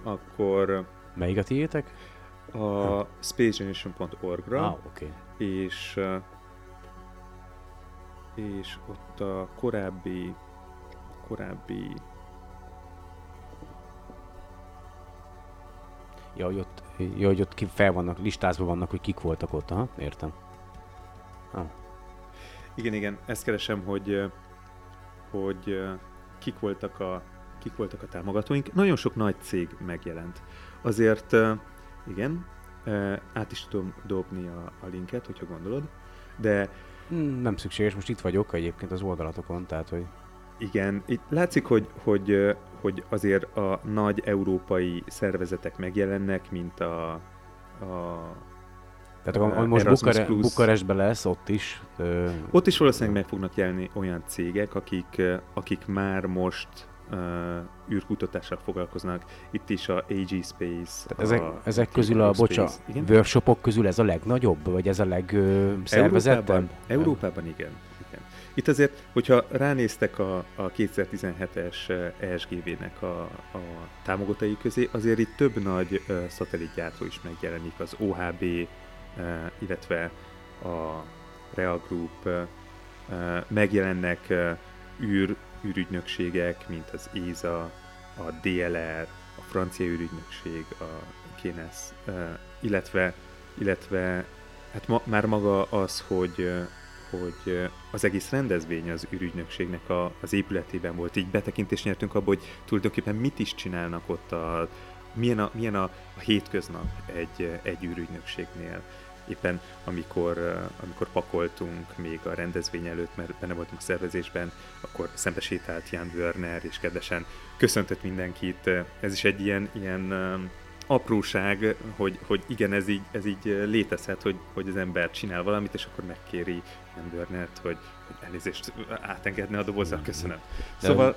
akkor Melyik a tiétek? a spacegeneration.org-ra, Ah. Okay. és és ott a korábbi korábbi Ja, hogy ott, ja, hogy ott ki fel vannak, listázva vannak, hogy kik voltak ott, aha, értem. igen, igen, ezt keresem, hogy hogy kik voltak a kik voltak a támogatóink. Nagyon sok nagy cég megjelent. Azért igen, át is tudom dobni a, a linket, hogyha gondolod, de Hmm, Nem szükséges, most itt vagyok egyébként az oldalatokon, tehát hogy Igen, itt látszik, hogy, hogy, hogy azért a nagy európai szervezetek megjelennek, mint a, a tehát akkor Ö, most Bukare-. Bukarestben lesz, ott is. Ö, ott is valószínűleg meg fognak jelenni olyan cégek, akik, akik már most uh, űrkutatással foglalkoznak. Itt is a AG Space. tehát ezek, a ezek közül a, bocsa, Igen? workshopok közül ez a legnagyobb, vagy ez a legszervezettebb? Európában, Európában igen. igen. Itt azért, hogyha ránéztek a, a 2017-es ESGV-nek a, a támogatói közé, azért itt több nagy uh, szatellitgyártó is megjelenik, az OHB, uh, illetve a Real Group, uh, megjelennek uh, űr, űrügynökségek, mint az ESA, a DLR, a francia űrügynökség, a uh, illetve, illetve hát ma, már maga az, hogy hogy az egész rendezvény az űrügynökségnek a, az épületében volt. Így betekintést nyertünk abba, hogy tulajdonképpen mit is csinálnak ott, a, milyen, a, milyen a, a hétköznap egy, egy űrügynökségnél. Éppen amikor, amikor pakoltunk még a rendezvény előtt, mert benne voltunk a szervezésben, akkor szembe sétált Jan Wörner, és kedvesen köszöntött mindenkit. Ez is egy ilyen, ilyen apróság, hogy, hogy igen, ez így, ez így létezhet, hogy, hogy az ember csinál valamit, és akkor megkéri Jan Wörnert, hogy, hogy elnézést átengedne a dobozzal, köszönöm. De- Szóval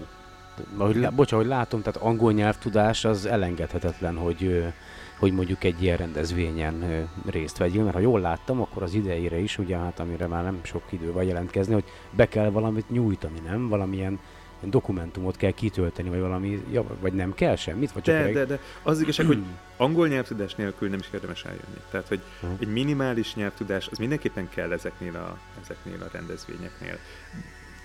Ahogy, lá- bocs, ahogy látom, tehát angol nyelvtudás az elengedhetetlen, hogy, hogy mondjuk egy ilyen rendezvényen részt vegyél, mert ha jól láttam, akkor az idejére is, ugye hát amire már nem sok idő van jelentkezni, hogy be kell valamit nyújtani, nem? Valamilyen ilyen dokumentumot kell kitölteni, vagy valami, ja, vagy nem kell semmit? Vagy csak de, egy- de, de az igazság, hogy (clears throat) angol nyelvtudás nélkül nem is érdemes eljönni. Tehát, hogy egy minimális nyelvtudás, az mindenképpen kell ezeknél a, ezeknél a rendezvényeknél.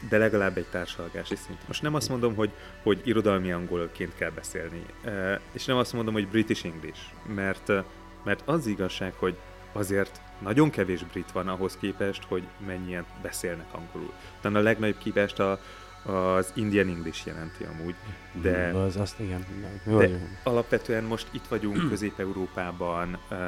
De legalább egy társalgási szint. Most nem azt mondom, hogy, hogy irodalmi angolként kell beszélni, eh, és nem azt mondom, hogy British English, mert, eh, mert az igazság, hogy azért nagyon kevés brit van ahhoz képest, hogy mennyien beszélnek angolul. Talán a legnagyobb képest a, az Indian English jelenti amúgy, de Az, azt igen. De- alapvetően most itt vagyunk Közép-Európában, uh,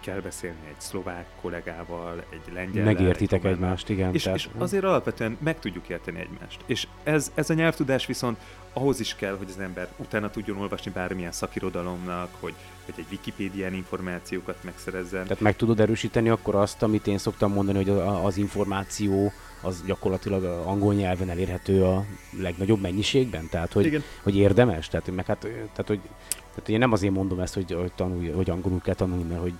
kell beszélni egy szlovák kollégával, egy lengyel megértitek egymást, igen. És, tehát- és azért alapvetően meg tudjuk érteni egymást. És ez, ez a nyelvtudás viszont ahhoz is kell, hogy az ember utána tudjon olvasni bármilyen szakirodalomnak, hogy, hogy egy Wikipédián információkat megszerezzen. Tehát meg tudod erősíteni akkor azt, amit én szoktam mondani, hogy az információ az gyakorlatilag a angol nyelven elérhető a legnagyobb mennyiségben? Tehát, hogy, Igen. hogy érdemes? Tehát, meg hát, tehát, hogy, tehát én nem azért mondom ezt, hogy, hogy, tanulj, hogy angolul kell tanulni, mert hogy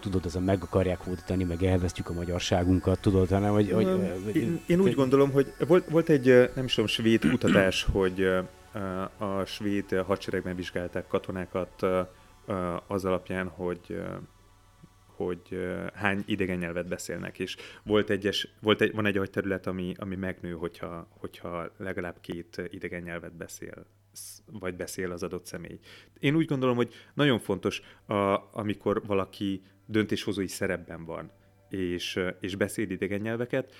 tudod, ezen meg akarják fordítani, meg elvesztjük a magyarságunkat, tudod, hanem hogy... hogy, én, én úgy gondolom, hogy volt, volt egy, nem is tudom, svéd kutatás, (clears throat) hogy a svéd hadseregben vizsgálták katonákat az alapján, hogy hogy hány idegen nyelvet beszélnek, és volt egyes, volt egy, van egy olyan terület, ami, ami megnő, hogyha, hogyha legalább két idegen nyelvet beszél, sz- vagy beszél az adott személy. Én úgy gondolom, hogy nagyon fontos, a, amikor valaki döntéshozói szerepben van, és, és beszél idegen nyelveket,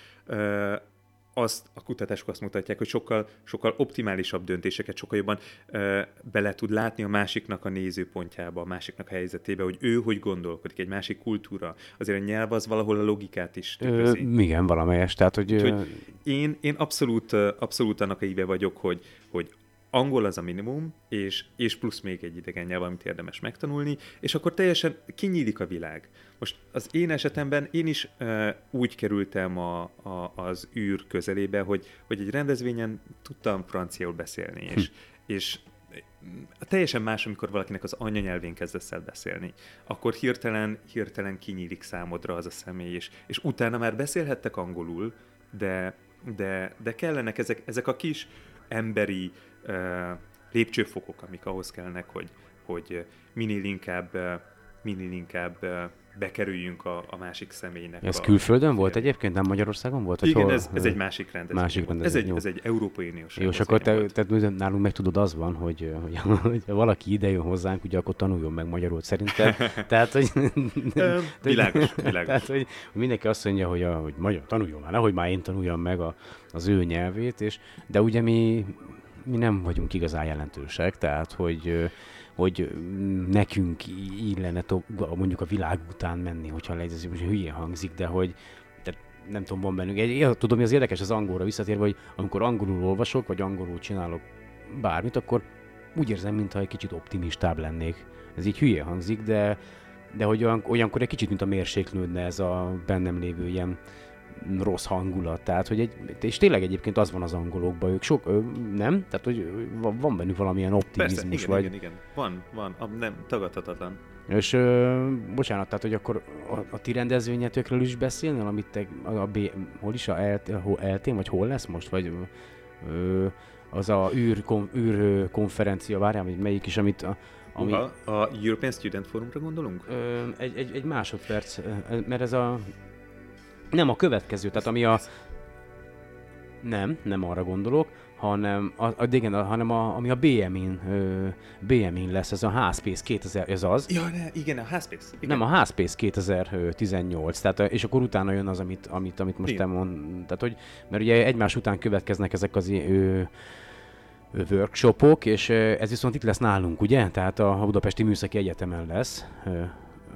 azt a kutatások azt mutatják, hogy sokkal, sokkal optimálisabb döntéseket, sokkal jobban ö, bele tud látni a másiknak a nézőpontjába, a másiknak a helyzetébe, hogy ő hogy gondolkodik, egy másik kultúra. Azért a nyelv az valahol a logikát is tükrözi. Ö, igen, valamelyes. Tehát, hogy, Úgyhogy én, én abszolút, abszolút annak a íve vagyok, hogy, hogy angol az a minimum, és, és plusz még egy idegen nyelv, amit érdemes megtanulni, és akkor teljesen kinyílik a világ. Most az én esetemben én is uh, úgy kerültem a, a, az űr közelébe, hogy, hogy egy rendezvényen tudtam franciául beszélni, és, hm. és teljesen más, amikor valakinek az anyanyelvén kezdesz el beszélni. Akkor hirtelen, hirtelen kinyílik számodra az a személy, és, és utána már beszélhettek angolul, de, de, de kellenek ezek, ezek a kis emberi lépcsőfokok, amik ahhoz kellnek, hogy, hogy minél inkább, minél inkább bekerüljünk a, a másik személynek. Ez a, külföldön volt egyébként, nem Magyarországon volt? Igen, hol? Ez, ez egy másik rendezvény. Másik rendezvény ez, egy, ez egy Európai Uniós Jó, és akkor te, te, nálunk meg tudod, az van, hogy, hogy, (laughs) hogy ha valaki ide jön hozzánk, ugye akkor tanuljon meg magyarul szerintem. (laughs) tehát, hogy... világos, (laughs) világos. Tehát, hogy mindenki azt mondja, hogy, a, hogy magyar tanuljon már, nehogy már én tanuljam meg a, az ő nyelvét, és, de ugye mi, mi nem vagyunk igazán jelentősek, tehát, hogy hogy nekünk illene mondjuk a világ után menni, hogyha ez hogy hülye hangzik, de hogy tehát nem tudom, van bennünk. Én tudom, hogy az érdekes az angolra visszatérve, hogy amikor angolul olvasok, vagy angolul csinálok bármit, akkor úgy érzem, mintha egy kicsit optimistább lennék. Ez így hülye hangzik, de, de hogy olyan, olyankor egy kicsit, mint a mérséklődne ez a bennem lévő ilyen rossz hangulat. Tehát, hogy egy, és tényleg egyébként az van az angolokban, ők sok, nem? Tehát, hogy van bennük valamilyen optimizmus. Persze, igen, vagy... igen, igen. Van, van, nem, tagadhatatlan. És ö, bocsánat, tehát, hogy akkor a, a ti rendezvényetökről is beszélnél, amit te, a, a B, hol is, a LT, eltén, vagy hol lesz most, vagy ö, az a űr, kon, űr konferencia, várjál, vagy melyik is, amit a, ami, a, a European Student Forumra gondolunk? Ö, egy, egy, egy másodperc, mert ez a nem a következő, tehát ami a... Nem, nem arra gondolok, hanem, a, a, igen, a, hanem a, ami a BM-in, BM-in lesz, ez a Hspace 2000, ez az. Ja, ne, igen, a. Igen. Nem, a Hspace 2018, tehát, és akkor utána jön az, amit, amit, amit most igen. te mond, tehát, hogy, mert ugye egymás után következnek ezek az ő, workshopok, és ez viszont itt lesz nálunk, ugye? Tehát a Budapesti Műszaki Egyetemen lesz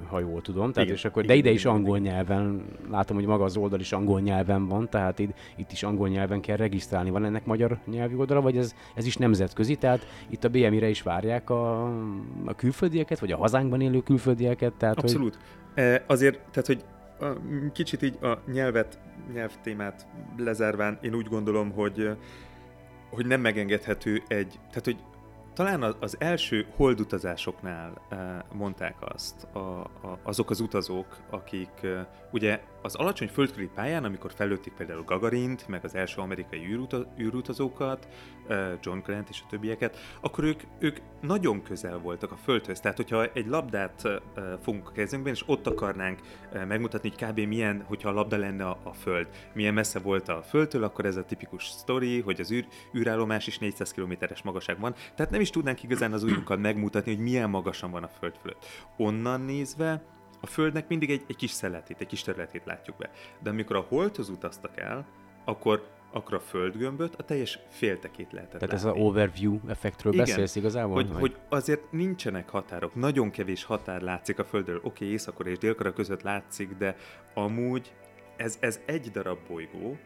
ha jól tudom. Tehát igen, és akkor, de ide igen, is angol igen. nyelven, látom, hogy maga az oldal is angol nyelven van, tehát itt, itt is angol nyelven kell regisztrálni. Van ennek magyar nyelvi oldala, vagy ez, ez is nemzetközi? Tehát itt a BMI-re is várják a, a külföldieket, vagy a hazánkban élő külföldieket? Tehát, Abszolút. Hogy... E, azért, tehát, hogy a, kicsit így a nyelvet, nyelvtémát lezárván, én úgy gondolom, hogy hogy nem megengedhető egy, tehát hogy talán az első holdutazásoknál eh, mondták azt a, a, azok az utazók, akik eh, ugye az alacsony földkörüli pályán, amikor felőtték például Gagarint, meg az első amerikai űruta, űrutazókat, John Grant és a többieket, akkor ők, ők nagyon közel voltak a Földhöz. Tehát, hogyha egy labdát fogunk a kezünkben, és ott akarnánk megmutatni, hogy kb. milyen, hogyha a labda lenne a, Föld, milyen messze volt a Földtől, akkor ez a tipikus sztori, hogy az űr, űrállomás is 400 kilométeres magasság van. Tehát nem is tudnánk igazán az ujjunkkal megmutatni, hogy milyen magasan van a Föld fölött. Onnan nézve a Földnek mindig egy, egy kis szeletét, egy kis területét látjuk be. De amikor a Holdhoz utaztak el, akkor akkor a földgömböt, a teljes féltekét lehetett Tehát látni. ez a overview effektről Igen, beszélsz igazából? Hogy, hogy azért nincsenek határok, nagyon kevés határ látszik a Földről. Oké, okay, északor és délkora között látszik, de amúgy ez, ez egy darab bolygó,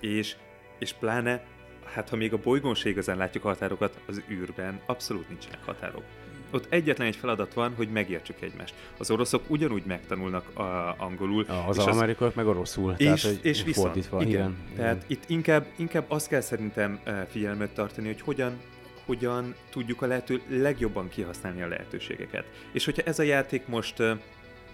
és, és pláne hát ha még a bolygón se igazán látjuk a határokat, az űrben abszolút nincsenek határok. Ott egyetlen egy feladat van, hogy megértsük egymást. Az oroszok ugyanúgy megtanulnak a, angolul. A, az, az amerikaiak meg oroszul. És, tehát, és viszont, fordítva. Igen. igen. Tehát igen. itt inkább, inkább azt kell szerintem eh, figyelmet tartani, hogy hogyan hogyan tudjuk a lehető legjobban kihasználni a lehetőségeket. És hogyha ez a játék most eh,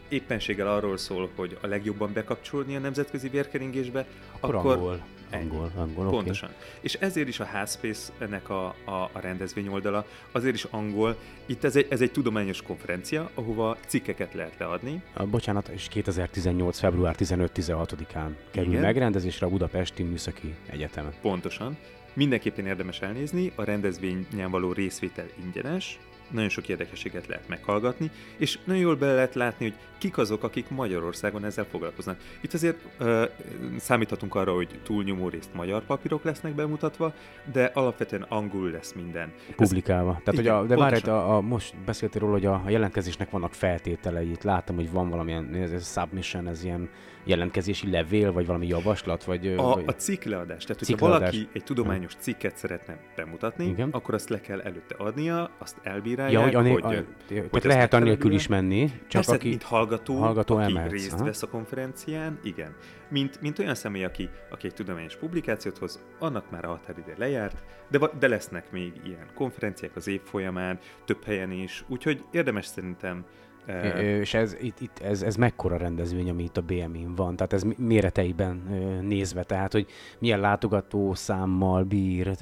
éppenséggel arról szól, hogy a legjobban bekapcsolni a nemzetközi vérkeringésbe, akkor, akkor angol. Angol, angol, Pontosan. Okay. És ezért is a Hspace-nek a, a, a rendezvény oldala, azért is angol. Itt ez egy, ez egy tudományos konferencia, ahova cikkeket lehet leadni. A, bocsánat, és 2018. február 15-16-án kerül Igen. megrendezésre a Budapesti Műszaki Egyetemen. Pontosan. Mindenképpen érdemes elnézni, a rendezvényen való részvétel ingyenes, nagyon sok érdekességet lehet meghallgatni, és nagyon jól bele lehet látni, hogy kik azok, akik Magyarországon ezzel foglalkoznak. Itt azért uh, számíthatunk arra, hogy túlnyomó részt magyar papírok lesznek bemutatva, de alapvetően angol lesz minden. Publikálva. Ez, Tehát, igen, hogy a, de várj, a, a, most beszéltél róla, hogy a, a jelentkezésnek vannak feltételei. Itt látom, hogy van valamilyen ez, ez submission, ez ilyen jelentkezési levél, vagy valami javaslat? Vagy, a, vagy... a cikkleadás. Tehát, hogyha valaki egy tudományos cikket szeretne bemutatni, Igen. akkor azt le kell előtte adnia, azt elbírálják, ja, hogy, ané, hogy, a, hogy tehát lehet annélkül is menni, csak Persze, aki mint hallgató, hallgató aki emelsz, részt ha? vesz a konferencián, igen. Mint, mint olyan személy, aki, aki egy tudományos publikációt hoz, annak már a határidő lejárt, de, de lesznek még ilyen konferenciák az év folyamán, több helyen is, úgyhogy érdemes szerintem és ez, itt, itt, ez, ez mekkora rendezvény, ami itt a BMI-n van? Tehát ez méreteiben nézve, tehát hogy milyen látogató számmal bír,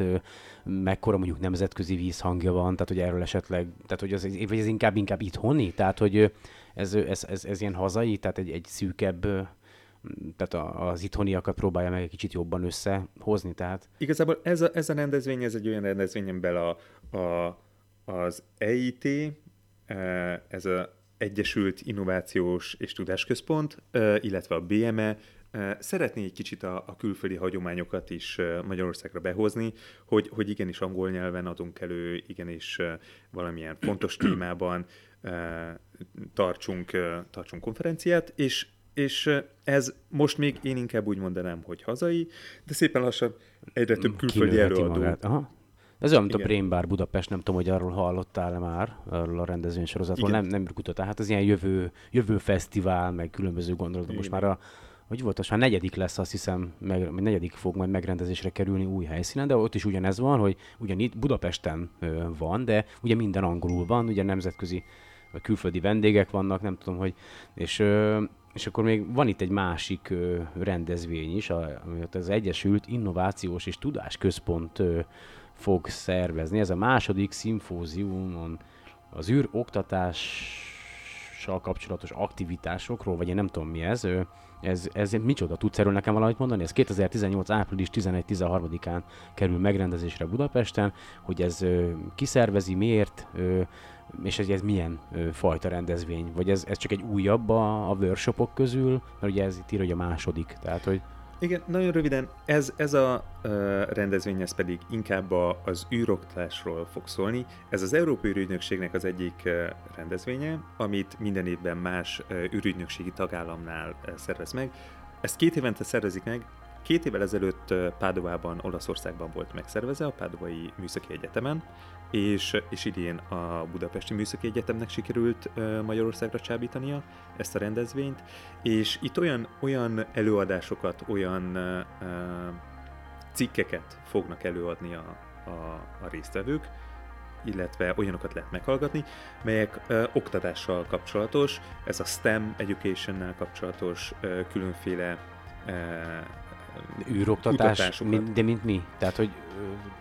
mekkora mondjuk nemzetközi vízhangja van, tehát hogy erről esetleg, tehát hogy ez, vagy ez inkább, inkább itthoni, tehát hogy ez, ez, ez, ez ilyen hazai, tehát egy, egy szűkebb tehát az itthoniakat próbálja meg egy kicsit jobban összehozni, tehát... Igazából ez a, ez a rendezvény, ez egy olyan rendezvény, amiben a, a, az EIT, ez a Egyesült Innovációs és Tudásközpont, illetve a BME szeretné egy kicsit a, a külföldi hagyományokat is Magyarországra behozni, hogy, hogy igenis angol nyelven adunk elő, igenis valamilyen fontos témában tartsunk, tartsunk konferenciát, és és ez most még én inkább úgy mondanám, hogy hazai, de szépen lassan egyre több külföldi előadó. Ez olyan, mint Igen. a Brain Bar Budapest, nem tudom, hogy arról hallottál már, arról a rendezvénysorozatról, nem, nem kutatál. Hát ez ilyen jövő, jövő fesztivál, meg különböző gondolatok. Most már a, hogy volt, most már negyedik lesz, azt hiszem, meg, negyedik fog majd megrendezésre kerülni új helyszínen, de ott is ugyanez van, hogy ugyan itt Budapesten ö, van, de ugye minden angolul van, ugye nemzetközi vagy külföldi vendégek vannak, nem tudom, hogy, és, ö, és akkor még van itt egy másik ö, rendezvény is, ami az Egyesült Innovációs és Tudásközpont ö, fog szervezni. Ez a második szimfóziumon az űr oktatással kapcsolatos aktivitásokról, vagy én nem tudom mi ez, ez, ez micsoda? Tudsz erről nekem valamit mondani? Ez 2018. április 11-13-án kerül megrendezésre Budapesten, hogy ez kiszervezi, miért, és ez, ez milyen fajta rendezvény? Vagy ez, ez csak egy újabb a, a workshopok közül? Mert ugye ez itt ír, hogy a második, tehát hogy... Igen, nagyon röviden, ez, ez a uh, rendezvény, ez pedig inkább a, az űroktásról fog szólni. Ez az Európai űrügynökségnek az egyik uh, rendezvénye, amit minden évben más uh, űrügynökségi tagállamnál uh, szervez meg. Ezt két évente szervezik meg, Két évvel ezelőtt Pádovában, Olaszországban volt megszervezve, a Pádovai Műszaki Egyetemen, és, és idén a Budapesti Műszaki Egyetemnek sikerült Magyarországra csábítania ezt a rendezvényt, és itt olyan, olyan előadásokat, olyan cikkeket fognak előadni a, a, a résztvevők, illetve olyanokat lehet meghallgatni, melyek ö, oktatással kapcsolatos, ez a STEM education kapcsolatos ö, különféle ö, űroktatás, mint, de mint mi? Tehát, hogy...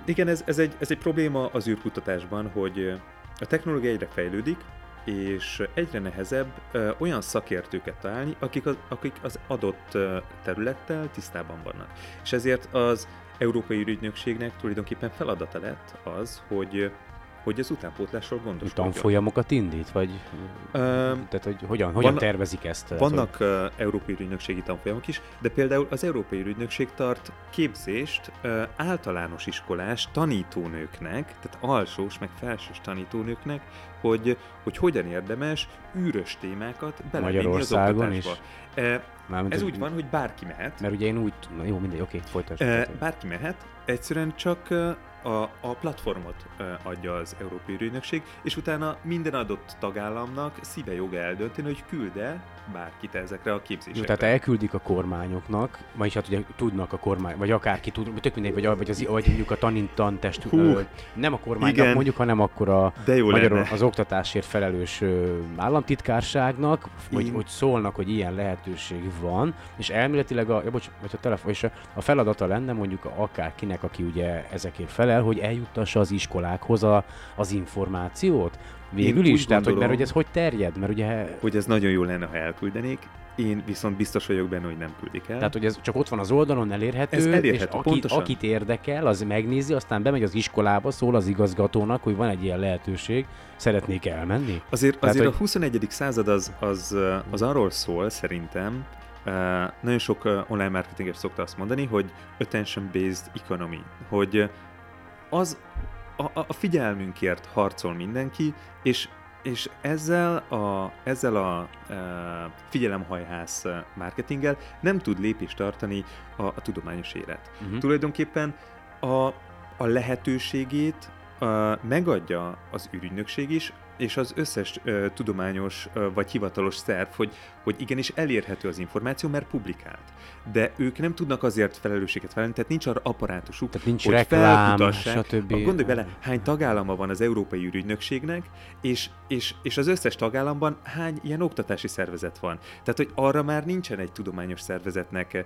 Igen, ez, ez, egy, ez egy probléma az űrkutatásban, hogy a technológia egyre fejlődik, és egyre nehezebb ö, olyan szakértőket találni, akik az, akik az adott ö, területtel tisztában vannak. És ezért az Európai Ügynökségnek tulajdonképpen feladata lett az, hogy hogy az utánpótlásról gondoskodjon. Tanfolyamokat indít? Vagy, um, tehát, hogy hogyan, hogyan van, tervezik ezt? Vannak hogy... uh, Európai Ügynökségi tanfolyamok is, de például az Európai Ügynökség tart képzést uh, általános iskolás tanítónőknek, tehát alsós, meg felsős tanítónőknek, hogy, hogy hogyan érdemes űrös témákat belevinni az oktatásba. Is? Mármint Ez úgy van, hogy bárki mehet. Mert ugye én úgy... Na jó, mindegy, oké, folytassuk. Bárki mehet, egyszerűen csak a, a platformot adja az Európai Ügynökség, és utána minden adott tagállamnak szíve joga eldönteni, hogy külde bárkit ezekre a képzésekre. Jó, tehát elküldik a kormányoknak, vagyis hát ugye tudnak a kormány, vagy akárki tud, tök mindegy, vagy, vagy, az, vagy mondjuk a tanintan test, Hú, nem a kormánynak igen, mondjuk, hanem akkor a magyarul az oktatásért felelős államtitkárságnak, hogy, hogy szólnak, hogy ilyen lehetőség van, és elméletileg a, ja, bocs, vagy a telefon, és a, feladata lenne mondjuk akárkinek, aki ugye ezekért felel, hogy eljuttassa az iskolákhoz a, az információt, Végül Én is? Tehát, hogy, mert hogy ez hogy terjed? Mert ugye... Hogy ez nagyon jó lenne, ha elküldenék. én viszont biztos vagyok benne, hogy nem küldik el. Tehát, hogy ez csak ott van az oldalon, elérhető, Ez elérhető, és akit, pontosan. akit érdekel, az megnézi, aztán bemegy az iskolába, szól az igazgatónak, hogy van egy ilyen lehetőség, szeretnék elmenni. Azért, Tehát, azért hogy- a 21. század az, az, az arról szól szerintem, uh, nagyon sok uh, online marketinges szokta azt mondani, hogy attention-based economy, hogy az a, a a figyelmünkért harcol mindenki, és és ezzel a, ezzel a uh, figyelemhajhász marketinggel nem tud lépést tartani a, a tudományos élet. Uh-huh. Tulajdonképpen a, a lehetőségét uh, megadja az ürügynökség is, és az összes uh, tudományos uh, vagy hivatalos szerv, hogy, hogy igenis elérhető az információ, mert publikált. De ők nem tudnak azért felelősséget vállalni, tehát nincs arra apparátusuk, Tehát nincs hogy reklám, stb. Gondolj bele, hány tagállama van az Európai Ürügynökségnek, és, és, és az összes tagállamban hány ilyen oktatási szervezet van. Tehát, hogy arra már nincsen egy tudományos szervezetnek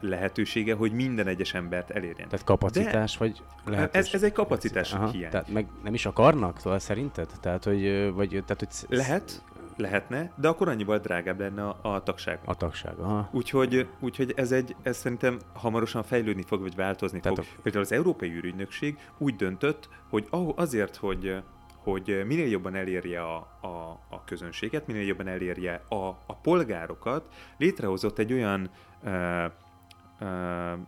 lehetősége, hogy minden egyes embert elérjen. Tehát kapacitás, vagy ez, lehetőség? ez egy kapacitás hiány. Tehát meg nem is akarnak, szóval szerinted? Tehát, hogy, vagy, tehát, hogy Lehet, lehetne, de akkor annyival drágább lenne a, a tagság. a tagság. Aha. Úgyhogy, úgyhogy ez, egy, ez szerintem hamarosan fejlődni fog, vagy változni Tehát fog. a- Például az Európai űrügynökség úgy döntött, hogy azért, hogy hogy minél jobban elérje a, a, a közönséget, minél jobban elérje a, a polgárokat, létrehozott egy olyan, uh, uh,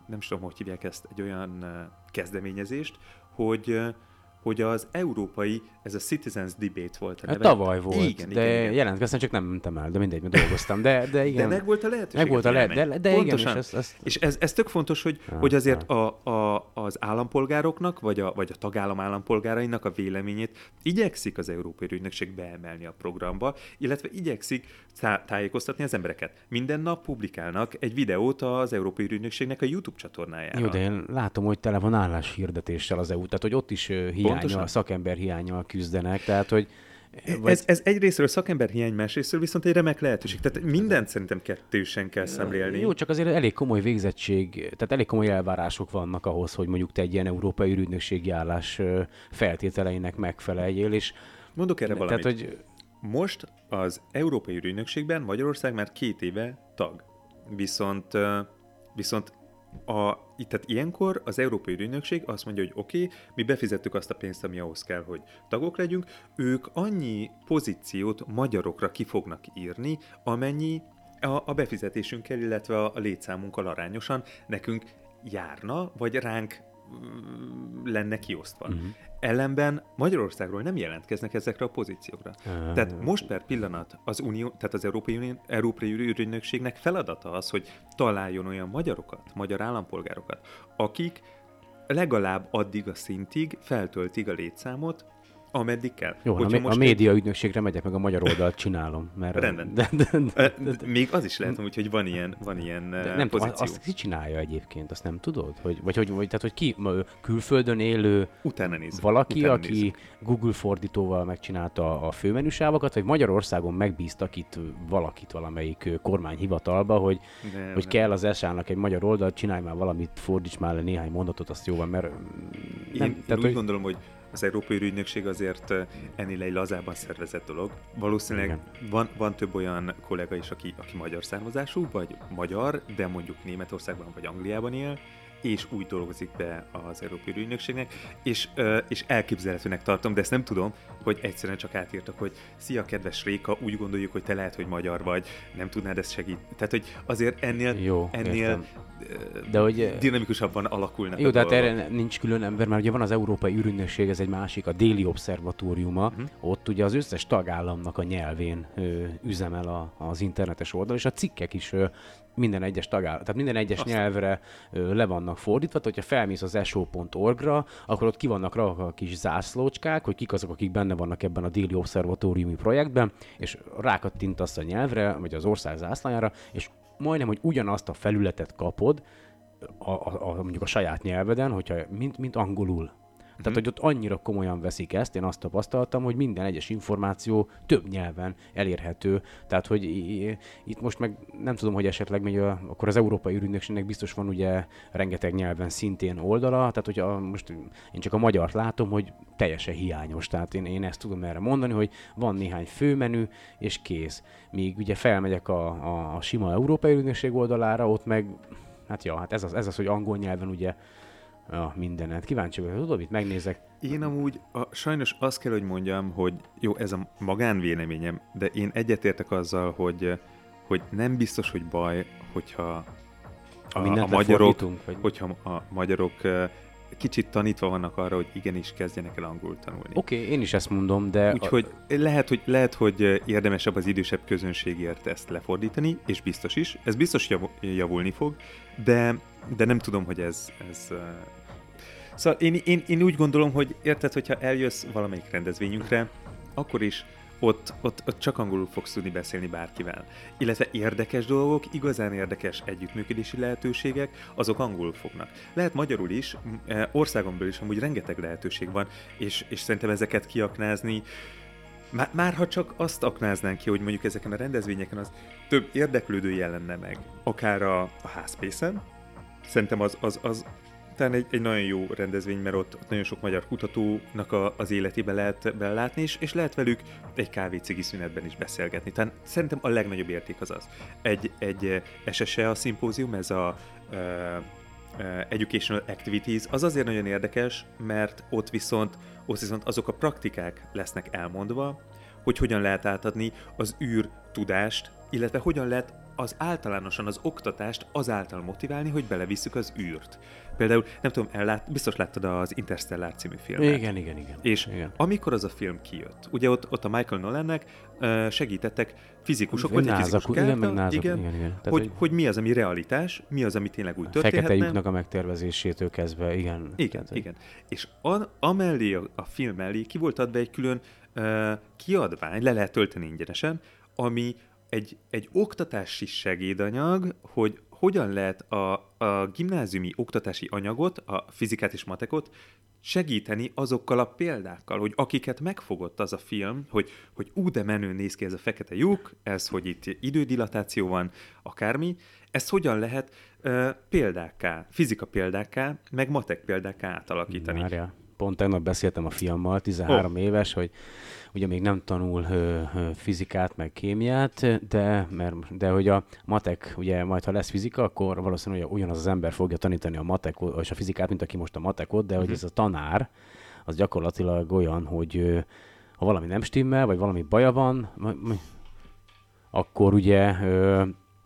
nem is tudom, hogy hívják ezt, egy olyan uh, kezdeményezést, hogy hogy az európai, ez a Citizens Debate volt a Hát neve. tavaly volt, igen, de igen, igen. jelentkeztem, csak nem mentem el, de mindegy, mert dolgoztam. De, de igen, De meg volt a lehetőség. meg volt a lehet, de, de igen, és Pontosan. ezt, ezt És ez, ez tök fontos, hogy, Ah, hogy azért a, a, az állampolgároknak, vagy a, vagy a tagállam állampolgárainak a véleményét igyekszik az Európai Ügynökség beemelni a programba, illetve igyekszik tá- tájékoztatni az embereket. Minden nap publikálnak egy videót az Európai Ügynökségnek a YouTube csatornájára. Jó, de én látom, hogy tele van álláshirdetéssel az EU, tehát hogy ott is ö, Pontosan. szakember hiányal küzdenek, tehát hogy vagy, Ez, ez egyrésztről szakember hiány, másrésztről viszont egy remek lehetőség. Tehát mindent szerintem kettősen kell szemlélni. Jó, csak azért elég komoly végzettség, tehát elég komoly elvárások vannak ahhoz, hogy mondjuk te egy ilyen európai ürügynökségi állás feltételeinek megfeleljél, és Mondok erre valamit. tehát, hogy Most az Európai Ürügynökségben Magyarország már két éve tag. Viszont, viszont a, itt- tehát ilyenkor az Európai Ürügynökség azt mondja, hogy oké, okay, mi befizettük azt a pénzt, ami ahhoz kell, hogy tagok legyünk, ők annyi pozíciót magyarokra ki fognak írni, amennyi a, a befizetésünkkel, illetve a, a létszámunkkal arányosan nekünk járna, vagy ránk lenne kiosztva. Mhm. Ellenben Magyarországról nem jelentkeznek ezekre a pozíciókra. Ah. Tehát most per pillanat az Unió, tehát az Európai, Unió, Európai Ürügynökségnek feladata az, hogy találjon olyan magyarokat, magyar állampolgárokat, akik legalább addig a szintig feltöltik a létszámot, ameddig kell. jó, a, mé- a most média ügynökségre megyek, meg a magyar oldalt csinálom. Mert, Rendben. De, de, de, Ö, Még az is lehet, hogy van ilyen, van ilyen de de nem tudom, pozíció. azt ki csinálja egyébként, azt nem tudod? Hogy, vagy, hogy, vagy tehát, hogy ki külföldön élő Utána nézzük. valaki, utána aki nézzük. Google fordítóval megcsinálta a főmenüsávokat, vagy Magyarországon megbíztak itt valakit valamelyik kormányhivatalba, hogy, Nem, hogy nem. kell az esának egy magyar oldalt, csinálj már valamit, fordíts már le néhány mondatot, azt jó van, mert Én, nem, én tehát, úgy hogy, gondolom, hogy az Európai Ügynökség azért ennél egy lazában szervezett dolog. Valószínűleg van, van több olyan kollega is, aki, aki magyar származású, vagy magyar, de mondjuk Németországban vagy Angliában él, és úgy dolgozik be az Európai Ügynökségnek, és, és elképzelhetőnek tartom, de ezt nem tudom, hogy egyszerűen csak átírtak, hogy szia, kedves Réka, úgy gondoljuk, hogy te lehet, hogy magyar vagy, nem tudnád ezt segíteni. Tehát, hogy azért ennél, Jó, ennél értem. De hogy- dinamikusabban alakulnak Jó, de hát erre nincs külön ember, mert ugye van az Európai Ürügynökség, ez egy másik, a Déli Obszervatóriuma, Mhm. uh-huh. ott ugye az összes tagállamnak a nyelvén ö, üzemel a, az internetes oldal, és a cikkek is ö, minden egyes tagállam, tehát minden egyes Azt. nyelvre ö, le vannak fordítva, tehát hogyha felmész az so.org-ra, akkor ott ki vannak rakva a kis zászlócskák, hogy kik azok, akik benne vannak ebben a Déli Obszervatóriumi projektben, és rákattintasz a nyelvre, vagy az ország zászlajára, és majdnem, hogy ugyanazt a felületet kapod, a, a, a, mondjuk a saját nyelveden, hogyha mint, mint angolul. Tehát, hogy ott annyira komolyan veszik ezt, én azt tapasztaltam, hogy minden egyes információ több nyelven elérhető. Tehát, hogy itt most meg nem tudom, hogy esetleg még a, akkor az Európai Ürügynökségnek biztos van ugye rengeteg nyelven szintén oldala, tehát hogyha most én csak a magyart látom, hogy teljesen hiányos. Tehát én, én ezt tudom erre mondani, hogy van néhány főmenü, és kész. Míg ugye felmegyek a, a, a sima Európai Ürügynökség oldalára, ott meg, hát ja, hát ez az, ez az hogy angol nyelven ugye Ja, mindenet. Kíváncsi vagyok, tudod, mit megnézek. Én amúgy a, sajnos azt kell, hogy mondjam, hogy jó, ez a magánvéleményem, de én egyetértek azzal, hogy, hogy nem biztos, hogy baj, hogyha a, a magyarok, vagy... hogyha a magyarok kicsit tanítva vannak arra, hogy igenis kezdjenek el angolul tanulni. Oké, okay, én is ezt mondom, de... Úgyhogy a... lehet, hogy, lehet, hogy érdemesebb az idősebb közönségért ezt lefordítani, és biztos is. Ez biztos javulni fog, de, de nem tudom, hogy ez, ez Szóval én, én, én úgy gondolom, hogy érted, hogyha eljössz valamelyik rendezvényünkre, akkor is ott, ott, ott csak angolul fogsz tudni beszélni bárkivel. Illetve érdekes dolgok, igazán érdekes együttműködési lehetőségek, azok angolul fognak. Lehet magyarul is, e, országon belül is amúgy rengeteg lehetőség van, és, és szerintem ezeket kiaknázni, már, már ha csak azt aknáznánk ki, hogy mondjuk ezeken a rendezvényeken az több érdeklődő jelenne meg, akár a, a házpészen, szerintem az, az, az talán egy, egy nagyon jó rendezvény, mert ott, ott nagyon sok magyar kutatónak a, az életébe lehet belátni, és, és lehet velük egy kávé szünetben is beszélgetni. Tehát szerintem a legnagyobb érték az az. Egy, egy SSE a szimpózium, ez a uh, uh, Educational Activities, az azért nagyon érdekes, mert ott viszont, ott viszont azok a praktikák lesznek elmondva, hogy hogyan lehet átadni az űr tudást, illetve hogyan lehet az általánosan az oktatást azáltal motiválni, hogy belevisszük az űrt. Például, nem tudom, ellát, biztos láttad az Interstellar című filmet. Igen, igen, igen. És igen. amikor az a film kijött, ugye ott, ott a Michael Nolannek uh, segítettek fizikusok, vagy egy fizikus igen, meg názak, igen, igen, igen. Tehát, hogy, hogy, mi az, ami realitás, mi az, ami tényleg úgy történhetne. Fekete lyuknak a megtervezésétől kezdve, igen. Igen, tehát, igen. És a, amellé, a, a film mellé ki volt adva egy külön uh, kiadvány, le lehet tölteni ingyenesen, ami egy, egy oktatási segédanyag, hogy hogyan lehet a, a gimnáziumi oktatási anyagot, a fizikát és matekot segíteni azokkal a példákkal, hogy akiket megfogott az a film, hogy, hogy ú, de menő néz ki ez a fekete lyuk, ez, hogy itt idődilatáció van, akármi, ezt hogyan lehet uh, példákká, fizika példákká, meg matek példákká átalakítani. Várja. Pont tegnap beszéltem a fiammal, 13 oh. éves, hogy ugye még nem tanul ö, ö, fizikát, meg kémiát, de, mert, de hogy a matek, ugye majd ha lesz fizika, akkor valószínűleg ugyanaz az ember fogja tanítani a matekot, és a fizikát, mint aki most a matekot, de hogy uh-huh. ez a tanár, az gyakorlatilag olyan, hogy ö, ha valami nem stimmel, vagy valami baja van, akkor ugye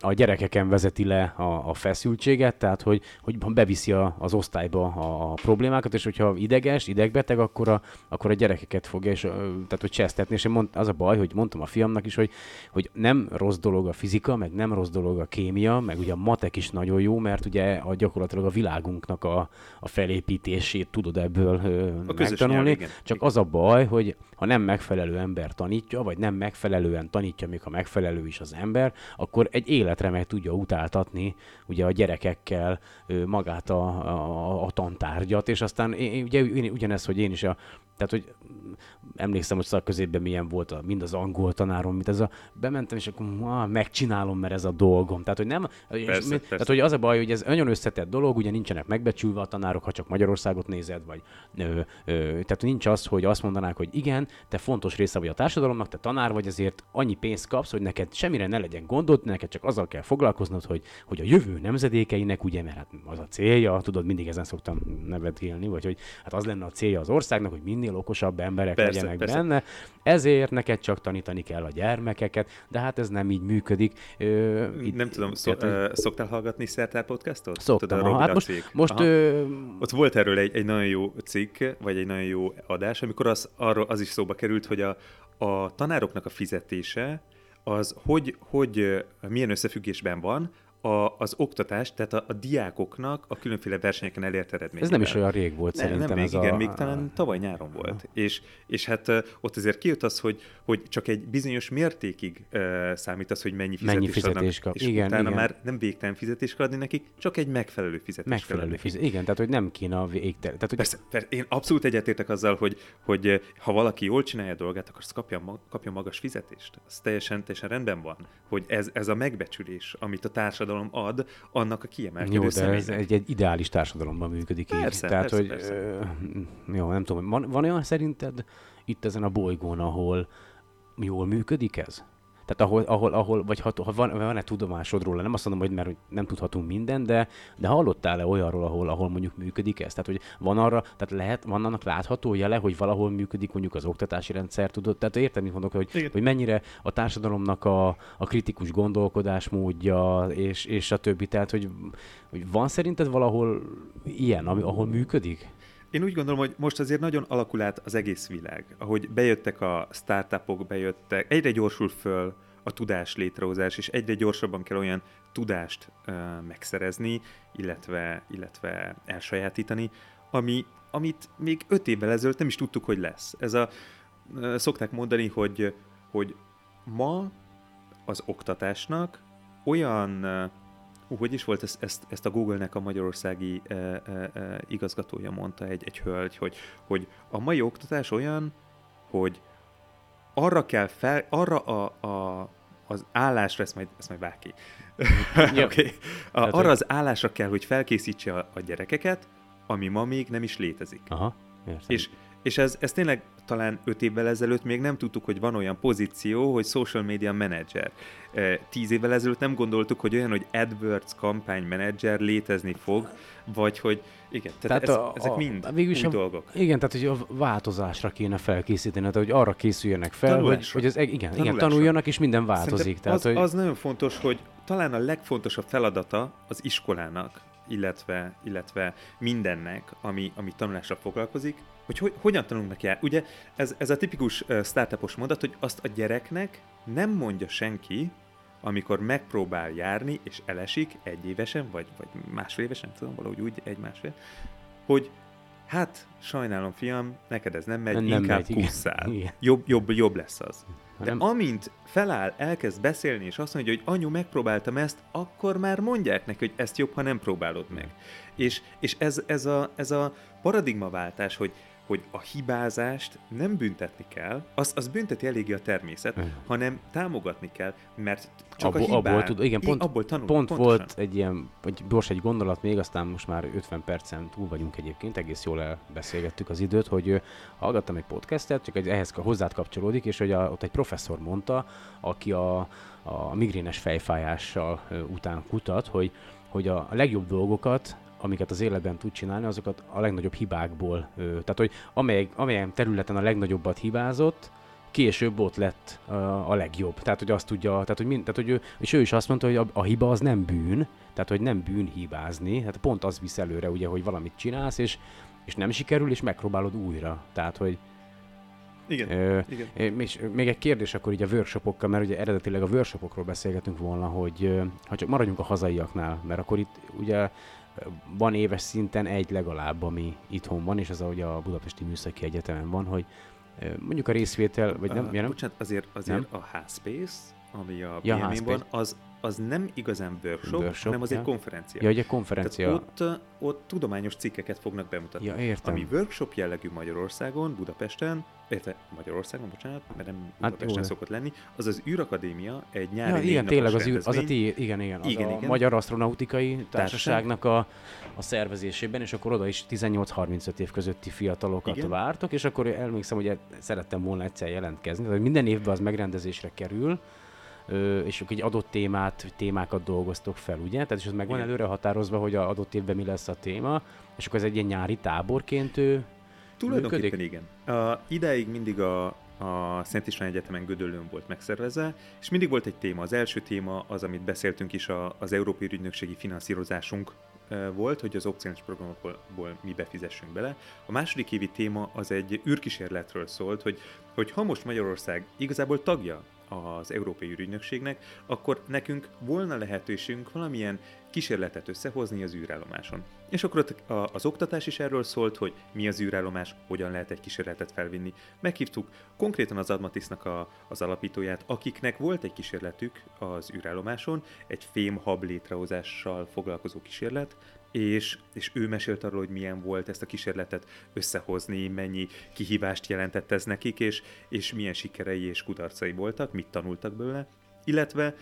a gyerekeken vezeti le a, a feszültséget, tehát hogy, hogy beviszi a, az osztályba a, a problémákat, és hogyha ideges, idegbeteg, akkor a, akkor a gyerekeket fogja, és, tehát hogy csesztetni, és mond, az a baj, hogy mondtam a fiamnak is, hogy, hogy nem rossz dolog a fizika, meg nem rossz dolog a kémia, meg ugye a matek is nagyon jó, mert ugye a, gyakorlatilag a világunknak a, a felépítését tudod ebből a megtanulni, nyelv, igen. csak az a baj, hogy ha nem megfelelő ember tanítja, vagy nem megfelelően tanítja, még ha megfelelő is az ember, akkor egy életre meg tudja utáltatni ugye a gyerekekkel magát a, a, a tantárgyat, és aztán ugye ugyanez, hogy én is a tehát, hogy emlékszem, hogy szakközépben milyen volt a, mind az angol tanárom, mint ez a, bementem, és akkor ah, megcsinálom, mert ez a dolgom. Tehát, hogy nem, persze, és, persze. tehát, hogy az a baj, hogy ez nagyon összetett dolog, ugye nincsenek megbecsülve a tanárok, ha csak Magyarországot nézed, vagy ö, ö, tehát nincs az, hogy azt mondanák, hogy igen, te fontos része vagy a társadalomnak, te tanár vagy, ezért annyi pénzt kapsz, hogy neked semmire ne legyen gondod, neked csak azzal kell foglalkoznod, hogy, hogy a jövő nemzedékeinek, ugye, mert hát az a célja, tudod, mindig ezen szoktam nevetgélni, vagy hogy hát az lenne a célja az országnak, hogy minél okosabb emberek persze, legyenek persze. benne. Ezért neked csak tanítani kell a gyermekeket, de hát ez nem így működik. Ö, itt, nem tudom, szó, ö, szoktál hallgatni Szertár podcastot? Szoktam. Tudod, hát most, most ö... Ott volt erről egy, egy nagyon jó cikk, vagy egy nagyon jó adás, amikor az, arról az is szóba került, hogy a, a tanároknak a fizetése az hogy, hogy milyen összefüggésben van a, az oktatás, tehát a, a diákoknak a különféle versenyeken elért eredményével. Ez nem is olyan rég volt nem, szerintem. Nem, még, ez igen, a... még talán tavaly nyáron volt. És, és hát ott azért kijött az, hogy, hogy csak egy bizonyos mértékig uh, számít az, hogy mennyi fizetést, mennyi fizetés adnak, kap. és igen, utána igen. már nem végtelen fizetést kell adni nekik, csak egy megfelelő fizetést Megfelelő kell fizetés. Igen, tehát hogy nem kéne a végtel. Tehát, hogy Persze, persze, én abszolút egyetértek azzal, hogy, hogy ha valaki jól csinálja a dolgát, akkor kapja, kapja magas fizetést. Ez teljesen, teljesen rendben van, hogy ez, ez a megbecsülés, amit a társadalom ad, annak a kiemelkedő Jó, de személynek. ez egy, egy ideális társadalomban működik Persze, így. Tehát, persze, hogy persze. Ö, jó, nem tudom, van, van olyan szerinted itt ezen a bolygón, ahol jól működik ez? Tehát ahol, ahol, ahol vagy ha, ha van, van-e tudomásod róla, nem azt mondom, hogy mert nem tudhatunk minden, de, de hallottál-e olyanról, ahol, ahol mondjuk működik ez? Tehát, hogy van arra, tehát lehet, van annak látható jele, hogy valahol működik mondjuk az oktatási rendszer, tudod? Tehát érteni mondok, hogy, Igen. hogy mennyire a társadalomnak a, a kritikus gondolkodásmódja, és, és a többi, tehát, hogy, hogy van szerinted valahol ilyen, ami, ahol működik? Én úgy gondolom, hogy most azért nagyon alakul át az egész világ. Ahogy bejöttek a startupok, bejöttek, egyre gyorsul föl a tudás létrehozás, és egyre gyorsabban kell olyan tudást uh, megszerezni, illetve, illetve elsajátítani, ami, amit még öt évvel ezelőtt nem is tudtuk, hogy lesz. Ez a, uh, szokták mondani, hogy, hogy ma az oktatásnak olyan Hú, hogy is volt, ezt, ezt, ezt a Google-nek a magyarországi e, e, e, igazgatója mondta egy, egy hölgy, hogy, hogy a mai oktatás olyan, hogy arra kell fel, arra a, a, az állásra, ezt majd, ezt majd vág ki. (laughs) Okay. a, Tehát, arra az állásra kell, hogy felkészítse a, a gyerekeket, ami ma még nem is létezik. Aha, értem. És, és ez, ez tényleg talán öt évvel ezelőtt még nem tudtuk, hogy van olyan pozíció, hogy social media manager. Eh, Tíz évvel ezelőtt nem gondoltuk, hogy olyan, hogy AdWords kampány manager létezni fog, vagy hogy igen, tehát, tehát ez, a, ezek mind végülis új a, dolgok. Igen, tehát hogy a változásra kéne felkészíteni, tehát hogy arra készüljenek fel, hogy, Tanulásra. hogy az, igen, igen, Tanulásra. tanuljanak, és minden változik. Szerintem Tehát, az, hogy, az nagyon fontos, hogy talán a legfontosabb feladata az iskolának, illetve, illetve mindennek, ami, ami tanulásra foglalkozik, hogy, hogy hogyan tanulunk neki el. Ugye ez, ez a tipikus startupos mondat, hogy azt a gyereknek nem mondja senki, amikor megpróbál járni, és elesik egy évesen, vagy, vagy másfél évesen, tudom, valahogy úgy egy-másfél, hogy hát sajnálom fiam, neked ez nem megy, Nem inkább megy, kusszál. Igen. Jobb, jobb, jobb lesz az. De Nem- amint feláll, elkezd beszélni, és azt mondja, hogy anyu, megpróbáltam ezt, akkor már mondják neki, hogy ezt jobb, ha nem próbálod meg. És, és ez, ez, a, ez a paradigmaváltás, hogy, hogy a hibázást nem büntetni kell, az, az bünteti eléggé a természet, Igen. hanem támogatni kell, mert csak abból, a hibán, abból tud, igen, pont, abból tanul, pont pontosan. volt egy ilyen, vagy gyors egy gondolat még, aztán most már 50 percen túl vagyunk egyébként, egész jól elbeszélgettük az időt, hogy hallgattam egy podcastet, csak egy, ehhez hozzád kapcsolódik, és hogy a, ott egy professzor mondta, aki a, a migrénes fejfájással után kutat, hogy, hogy a legjobb dolgokat amiket az életben tud csinálni, azokat a legnagyobb hibákból. Tehát, hogy amely, amelyen területen a legnagyobbat hibázott, később ott lett a, legjobb. Tehát, hogy azt tudja, tehát, hogy, mind, tehát, hogy ő, és ő is azt mondta, hogy a, a hiba az nem bűn, tehát, hogy nem bűn hibázni, tehát pont az visz előre, ugye, hogy valamit csinálsz, és, és nem sikerül, és megpróbálod újra. Tehát, hogy Igen, ö, igen. És még egy kérdés akkor így a workshopokkal, mert ugye eredetileg a workshopokról beszélgetünk volna, hogy ha csak maradjunk a hazaiaknál, mert akkor itt ugye van éves szinten egy legalább, ami itthon van, és az a, ugye a Budapesti Műszaki Egyetemen van, hogy mondjuk a részvétel, vagy nem, Uh, nem? Bocsánat, azért, azért a H-Space, ami a Ja, van, az, az nem igazán workshop, Workshop, hanem az ja. egy konferencia. Ja, Tehát konferencia. ott, uh, ott tudományos cikkeket fognak bemutatni. Ja, értem. Ami workshop jellegű Magyarországon, Budapesten, érte Magyarországon, bocsánat, mert nem Budapesten jó. szokott lenni, az az űrakadémia egy nyári Ja, igen, tényleg az, űr, az a rendezvény. ti, igen, igen, az Igen, a igen. Magyar Astronautikai Társaságnak a, a szervezésében, és akkor oda is 18-35 év közötti fiatalokat Igen. vártok, és akkor emlékszem, hogy e- szerettem volna egyszer jelentkezni, tehát minden évben az megrendezésre kerül, és akkor egy adott témát, témákat dolgoztok fel, ugye? Tehát és az meg van előre határozva, hogy a adott évben mi lesz a téma, és akkor ez egy ilyen nyári táborként ő Tulajdonképpen működik? igen. Uh, ideig mindig a, a Szent István Egyetemen Gödöllőn volt megszervezve, és mindig volt egy téma. Az első téma az, amit beszéltünk is, a, az Európai Ügynökségi finanszírozásunk volt, hogy az opciós programokból ból mi befizessünk bele. A második évi téma az egy űrkísérletről szólt, hogy, hogy ha most Magyarország igazából tagja az Európai űrügynökségnek, akkor nekünk volna lehetőségünk valamilyen kísérletet összehozni az űrállomáson. És akkor az oktatás is erről szólt, hogy mi az űrállomás, hogyan lehet egy kísérletet felvinni. Meghívtuk konkrétan az Admatisnak a, az alapítóját, akiknek volt egy kísérletük az űrállomáson, egy fém hab létrehozással foglalkozó kísérlet, és, és ő mesélt arról, hogy milyen volt ezt a kísérletet összehozni, mennyi kihívást jelentett ez nekik, és, és milyen sikerei és kudarcai voltak, mit tanultak belőle, illetve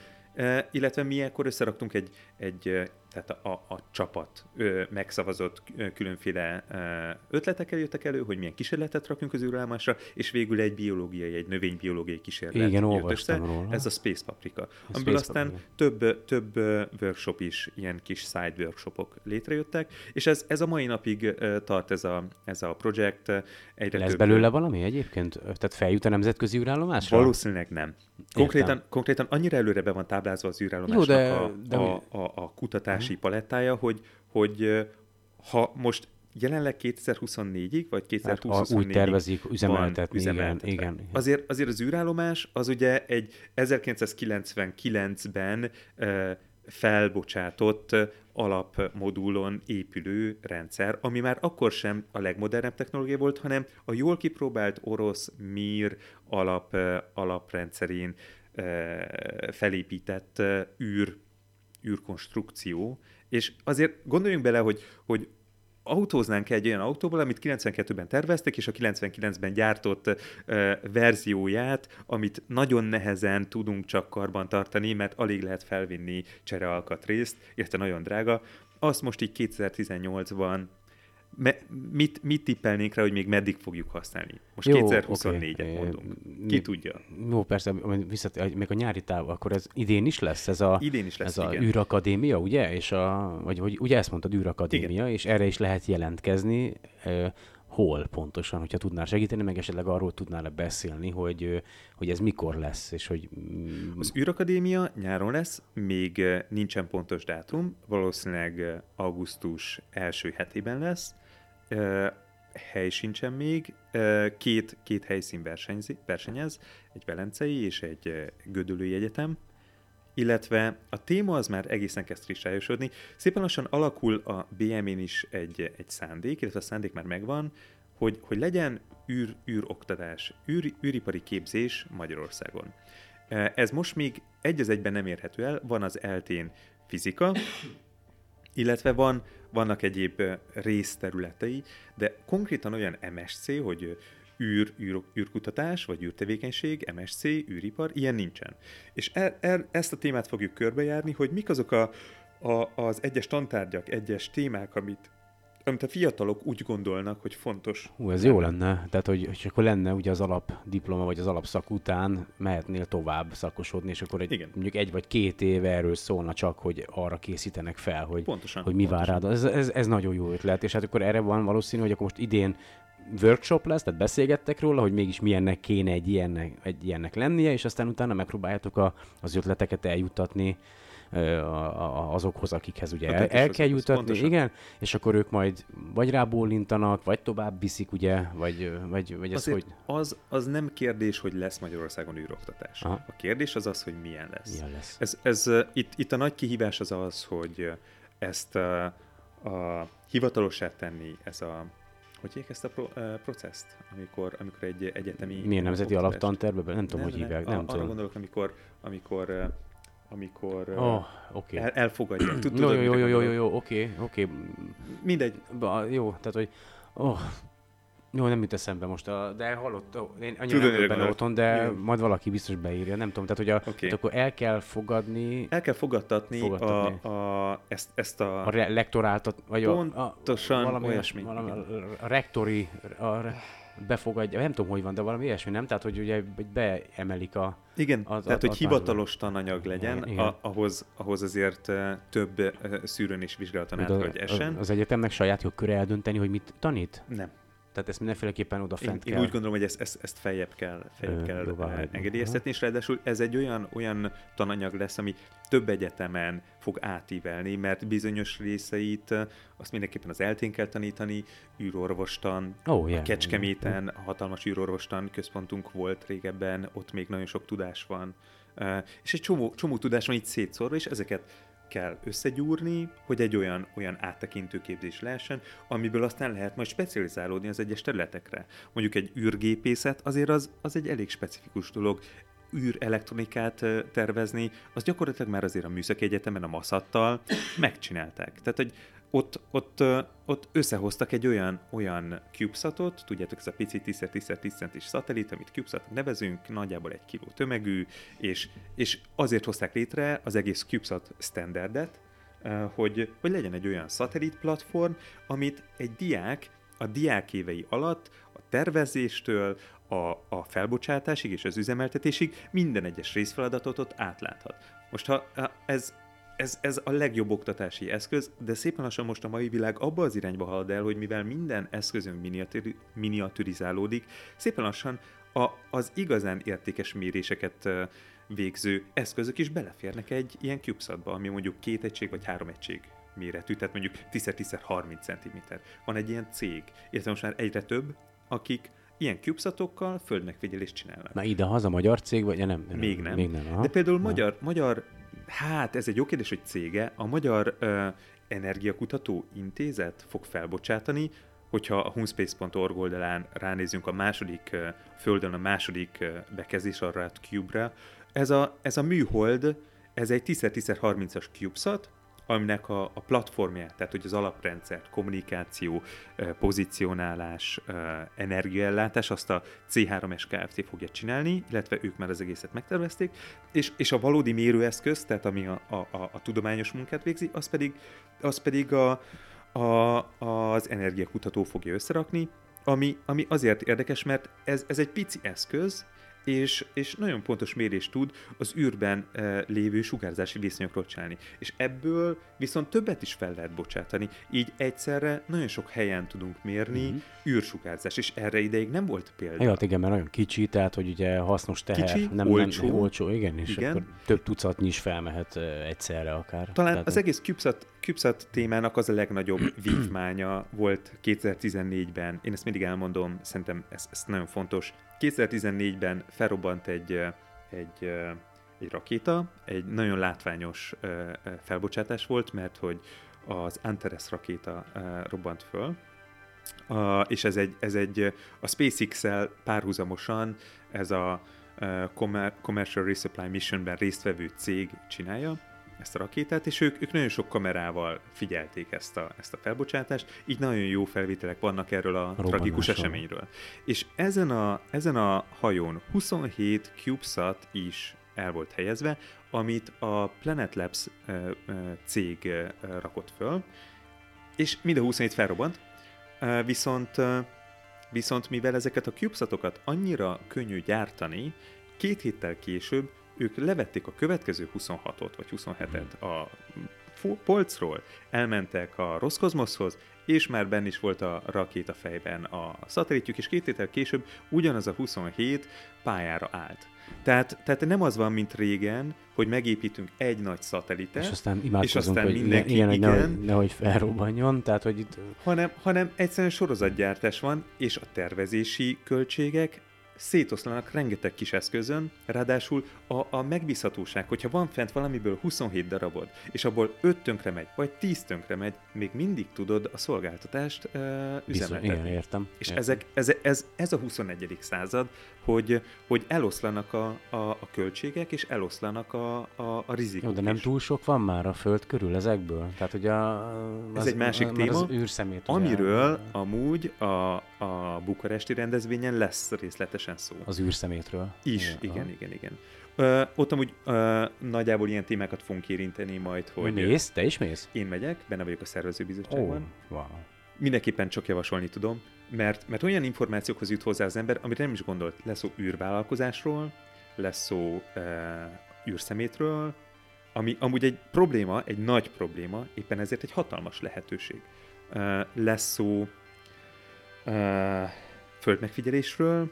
illetve mi ekkor összeraktunk egy, egy tehát a, a csapat ö, megszavazott ö, különféle ö, ötletekkel jöttek elő, hogy milyen kísérletet rakjunk az űrállomásra, és végül egy biológiai, egy növénybiológiai kísérlet Igen, jött össze. róla. Ez a Space Paprika. A amiből Space aztán Paprika. több, több workshop is, ilyen kis side workshopok létrejöttek, és ez, ez a mai napig tart ez a, ez a projekt. Egyre Lesz több, belőle valami egyébként? Tehát feljut a nemzetközi űrállomásra? Valószínűleg nem. Konkrétan, konkrétan annyira előre be van táblázva az űrállomásnak Jó, de- a, de a, a, a kutatási palettája, hogy, hogy ha most jelenleg 2024-ig, vagy Hát, 2024-ig ha úgy tervezik üzemeltetni, üzemeltetve. igen. igen. Azért, azért az űrállomás az ugye egy 1999-ben ö, felbocsátott alapmodulon épülő rendszer, ami már akkor sem a legmodernebb technológia volt, hanem a jól kipróbált orosz MIR alap, alaprendszerén ö, felépített űr, űrkonstrukció, és azért gondoljunk bele, hogy, hogy autóznánk egy olyan autóból, amit 92-ben terveztek, és a 99-ben gyártott ö, verzióját, amit nagyon nehezen tudunk csak karban tartani, mert alig lehet felvinni cserealkatrészt, illetve nagyon drága. Azt most így 2018-ban me, mit, mit tippelnénk rá, hogy még meddig fogjuk használni? Most Jó, 2024-et oké. mondunk. Ki mi- tudja? Jó, persze, visszat, még a nyári táv, akkor ez idén is lesz ez a, Idén is lesz, ez a igen. űrakadémia, ugye? És a, vagy, vagy ugye ezt mondtad, űrakadémia, és erre is lehet jelentkezni. Ö, hol pontosan, hogyha tudnál segíteni, meg esetleg arról tudnál beszélni, hogy, hogy ez mikor lesz, és hogy Az űrakadémia nyáron lesz, még nincsen pontos dátum, valószínűleg augusztus első hetében lesz. Hely sincsen még, két, két helyszín versenyzi, versenyez, egy velencei és egy gödölői egyetem, illetve a téma az már egészen kezd kristályosodni. Szépen lassan alakul a BM-én is egy, egy szándék, illetve a szándék már megvan, hogy, hogy legyen űr, űroktatás, űr, űripari képzés Magyarországon. Ez most még egy az egyben nem érhető el, van az eltén fizika, illetve van, vannak egyéb részterületei, de konkrétan olyan MSC, hogy űr, űr, űrkutatás, vagy űrtevékenység, MSC, űripar, ilyen nincsen. És e, e, ezt a témát fogjuk körbejárni, hogy mik azok a, a, az egyes tantárgyak, egyes témák, amit, amit a fiatalok úgy gondolnak, hogy fontos. Hú, ez jó lenne. Tehát, hogy, hogy akkor lenne ugye az alapdiploma, vagy az alapszak után mehetnél tovább szakosodni, és akkor egy, Igen. mondjuk egy vagy két éve erről szólna csak, hogy arra készítenek fel, hogy, Pontosan, hogy mi vár pontosan. rád. Ez, ez, ez nagyon jó ötlet, és hát akkor erre van valószínű, hogy akkor most idén workshop lesz, tehát beszélgettek róla, hogy mégis milyennek kéne egy ilyennek, egy ilyennek lennie, és aztán utána megpróbáljátok a, az ötleteket eljuttatni azokhoz, akikhez ugye A el, el kell jutatni, igen, és akkor ők majd vagy rábólintanak, vagy tovább viszik, ugye, vagy, vagy, vagy ez hogy az, az nem kérdés, hogy lesz Magyarországon űroktatás. Aha. A kérdés az az, hogy milyen lesz. milyen lesz. Ez, ez itt, itt a nagy kihívás az az, hogy ezt uh, a hivatalossá tenni, ez a hogy hívják ezt a pro, uh, processzt, amikor, amikor egy egyetemi... Milyen nemzeti oktatást- alaptantervben? Nem tudom, hogy hívják, nem a, Arra tudom. gondolok, amikor, amikor, amikor Oh, oké. el, elfogadják. Tud- Jó, jó, jó, jó, jó, jó, oké, oké. Mindegy. Ba- Jó, tehát, hogy oh, jó, nem jut eszembe most, a, de hallott, én annyira nem benne otthon, de Igen. majd valaki biztos beírja, nem tudom, tehát, hogy a, Oké. tehát akkor el kell fogadni El kell fogadtatni, Fogadtatni. A, a, ezt, ezt a... a re- lektoráltat, vagy a, a, Pontosan valami, olyasmi, valami, igen. a rektori, a, re- befogadja, nem tudom, hogy van, de valami ilyesmi, nem? Tehát, hogy ugye beemelik a... Igen, Az- tehát az- hogy az hivatalos tananyag legyen, Igen, a, ahhoz, ahhoz azért több szűrőn és vizsgálaton át hogy essen. az egyetemnek saját jogköre eldönteni, hogy mit tanít? Nem. Tehát ezt mindenféleképpen oda fent én, kell. én úgy gondolom, hogy ezt, ezt, ezt feljebb kell, feljebb Ö, kell jóvá eh, engedélyeztetni, és ráadásul ez egy olyan, olyan tananyag lesz, ami több egyetemen fog átívelni, mert bizonyos részeit eh, azt mindenképpen az eltén kell tanítani, űrorvostan, a yeah. Kecskeméten hatalmas űrorvostan központunk volt régebben, ott még nagyon sok tudás van, Eh, és egy csomó, csomó tudás van itt szétszórva, és ezeket kell összegyúrni, hogy egy olyan, olyan áttekintő képzés lehessen, amiből aztán lehet majd specializálódni az egyes területekre. Mondjuk egy űrgépészet azért az, az egy elég specifikus dolog, űrelektronikát tervezni, az gyakorlatilag már azért a Műszaki Egyetemen a Maszattal megcsinálták. Tehát, hogy ott, ott, ott összehoztak egy olyan, olyan CubeSatot, tudjátok, ez a pici 10x10x10 centis szatellit, amit CubeSatnak nevezünk, nagyjából egy kiló tömegű, és, és azért hozták létre az egész CubeSat standardet, hogy, hogy legyen egy olyan szatellit platform, amit egy diák a diák évei alatt a tervezéstől a, a felbocsátásig és az üzemeltetésig minden egyes részfeladatot ott átláthat. Most ha ez, ez, ez a legjobb oktatási eszköz, de szépen lassan most a mai világ abba az irányba halad el, hogy mivel minden eszközünk miniaturi, miniaturizálódik, szépen lassan a, az igazán értékes méréseket végző eszközök is beleférnek egy ilyen CubeSatba, ami mondjuk két egység vagy három egység méretű, tehát mondjuk 10x10x30 cm. Van egy ilyen cég, illetve most már egyre több, akik ilyen CubeSatokkal földmegfigyelést csinálnak. Na ide haza magyar cég, vagy ja, nem, nem? Még nem. Még nem aha. De például Na. magyar, magyar, hát ez egy jó kérdés, hogy cége, a Magyar ö, Energiakutató Intézet fog felbocsátani, hogyha a hunspace.org oldalán ránézünk a második ö, földön, a második ö, arra át Cube-ra, ez a, ez a műhold, ez egy 10x10x30-as CubeSat, aminek a, a platformját, tehát hogy az alaprendszert, kommunikáció, ö, energiaellátás, azt a C3S Kft. fogja csinálni, illetve ők már az egészet megtervezték, és, és a valódi mérőeszköz, tehát ami a, a, a, a tudományos munkát végzi, az pedig, az pedig a, a, az energiakutató fogja összerakni, ami, ami azért érdekes, mert ez, ez egy pici eszköz, és, és nagyon pontos mérést tud az űrben e, lévő sugárzási viszonyokról csinálni. És ebből viszont többet is fel lehet bocsátani, így egyszerre nagyon sok helyen tudunk mérni Mhm. űrsugárzás, és erre ideig nem volt példa. Hát igen, mert nagyon kicsi, tehát hogy ugye hasznos teher. Kicsi, nem, olcsó. Nem, olcsó, igen, és Igen. akkor több tucatnyi is felmehet ö, egyszerre akár. Talán Tehát, az egész CubeSat, CubeSat témának az a legnagyobb (clears throat) vívmánya volt 2014-ben. Én ezt mindig elmondom, szerintem ez, ez nagyon fontos. 2014-ben felrobbant egy, egy, egy rakéta, egy nagyon látványos felbocsátás volt, mert hogy az Antares rakéta robbant föl, Uh, és ez egy, ez egy, a SpaceX-el párhuzamosan ez a uh, Commer- Commercial Resupply Missionben résztvevő cég csinálja ezt a rakétát, és ők, ők nagyon sok kamerával figyelték ezt a, ezt a felbocsátást, így nagyon jó felvételek vannak erről a Robbanásról. tragikus eseményről. És ezen a, ezen a hajón 27 CubeSat is el volt helyezve, amit a Planet Labs ö, ö, cég ö, rakott föl, és mind a 27 felrobbant, Ö, viszont, ö, viszont mivel ezeket a CubeSatokat annyira könnyű gyártani, két héttel később ők levették a következő 26-ot vagy 27-et a polcról, elmentek a Roszkozmoszhoz, és már benne is volt a rakéta fejben a szatellitjük, és két héttel később ugyanaz a 27 pályára állt. Tehát, tehát nem az van, mint régen, hogy megépítünk egy nagy szatelitet, és aztán imádkozunk, aztán hogy mindenki, igen, hogy igen. nehogy, nehogy felrobbanjon, tehát hogy itt hanem, hanem egyszerűen sorozatgyártás van, és a tervezési költségek szétoszlanak rengeteg kis eszközön, ráadásul a, a megbízhatóság, hogyha van fent valamiből 27 darabod, és abból 5 tönkre megy, vagy 10 tönkre megy, még mindig tudod a szolgáltatást uh, bizony, igen, üzemeltetni. értem. És értem. ezek, ez, ez, ez a 21. század, hogy, hogy eloszlanak a, a, a költségek, és eloszlanak a, a, a rizikok Jó, de nem is. túl sok van már a Föld körül ezekből? Tehát ugye a, Ez egy másik mert téma, Az űrszemét. ugye, Amiről amúgy a, a bukaresti rendezvényen lesz részletesen szó. Az űrszemétről. Is, Aha. igen, igen, igen. Ö, ott amúgy ö, nagyjából ilyen témákat fogunk érinteni majd, Hogy mész? Te is mész? én megyek, benne vagyok a szervezőbizottságban. wow. Mindenképpen csak javasolni tudom, mert, mert olyan információkhoz jut hozzá az ember, amire nem is gondolt. Lesz szó űrvállalkozásról, lesz szó uh, űrszemétről, ami amúgy egy probléma, egy nagy probléma, éppen ezért egy hatalmas lehetőség. Uh, lesz szó uh, földmegfigyelésről,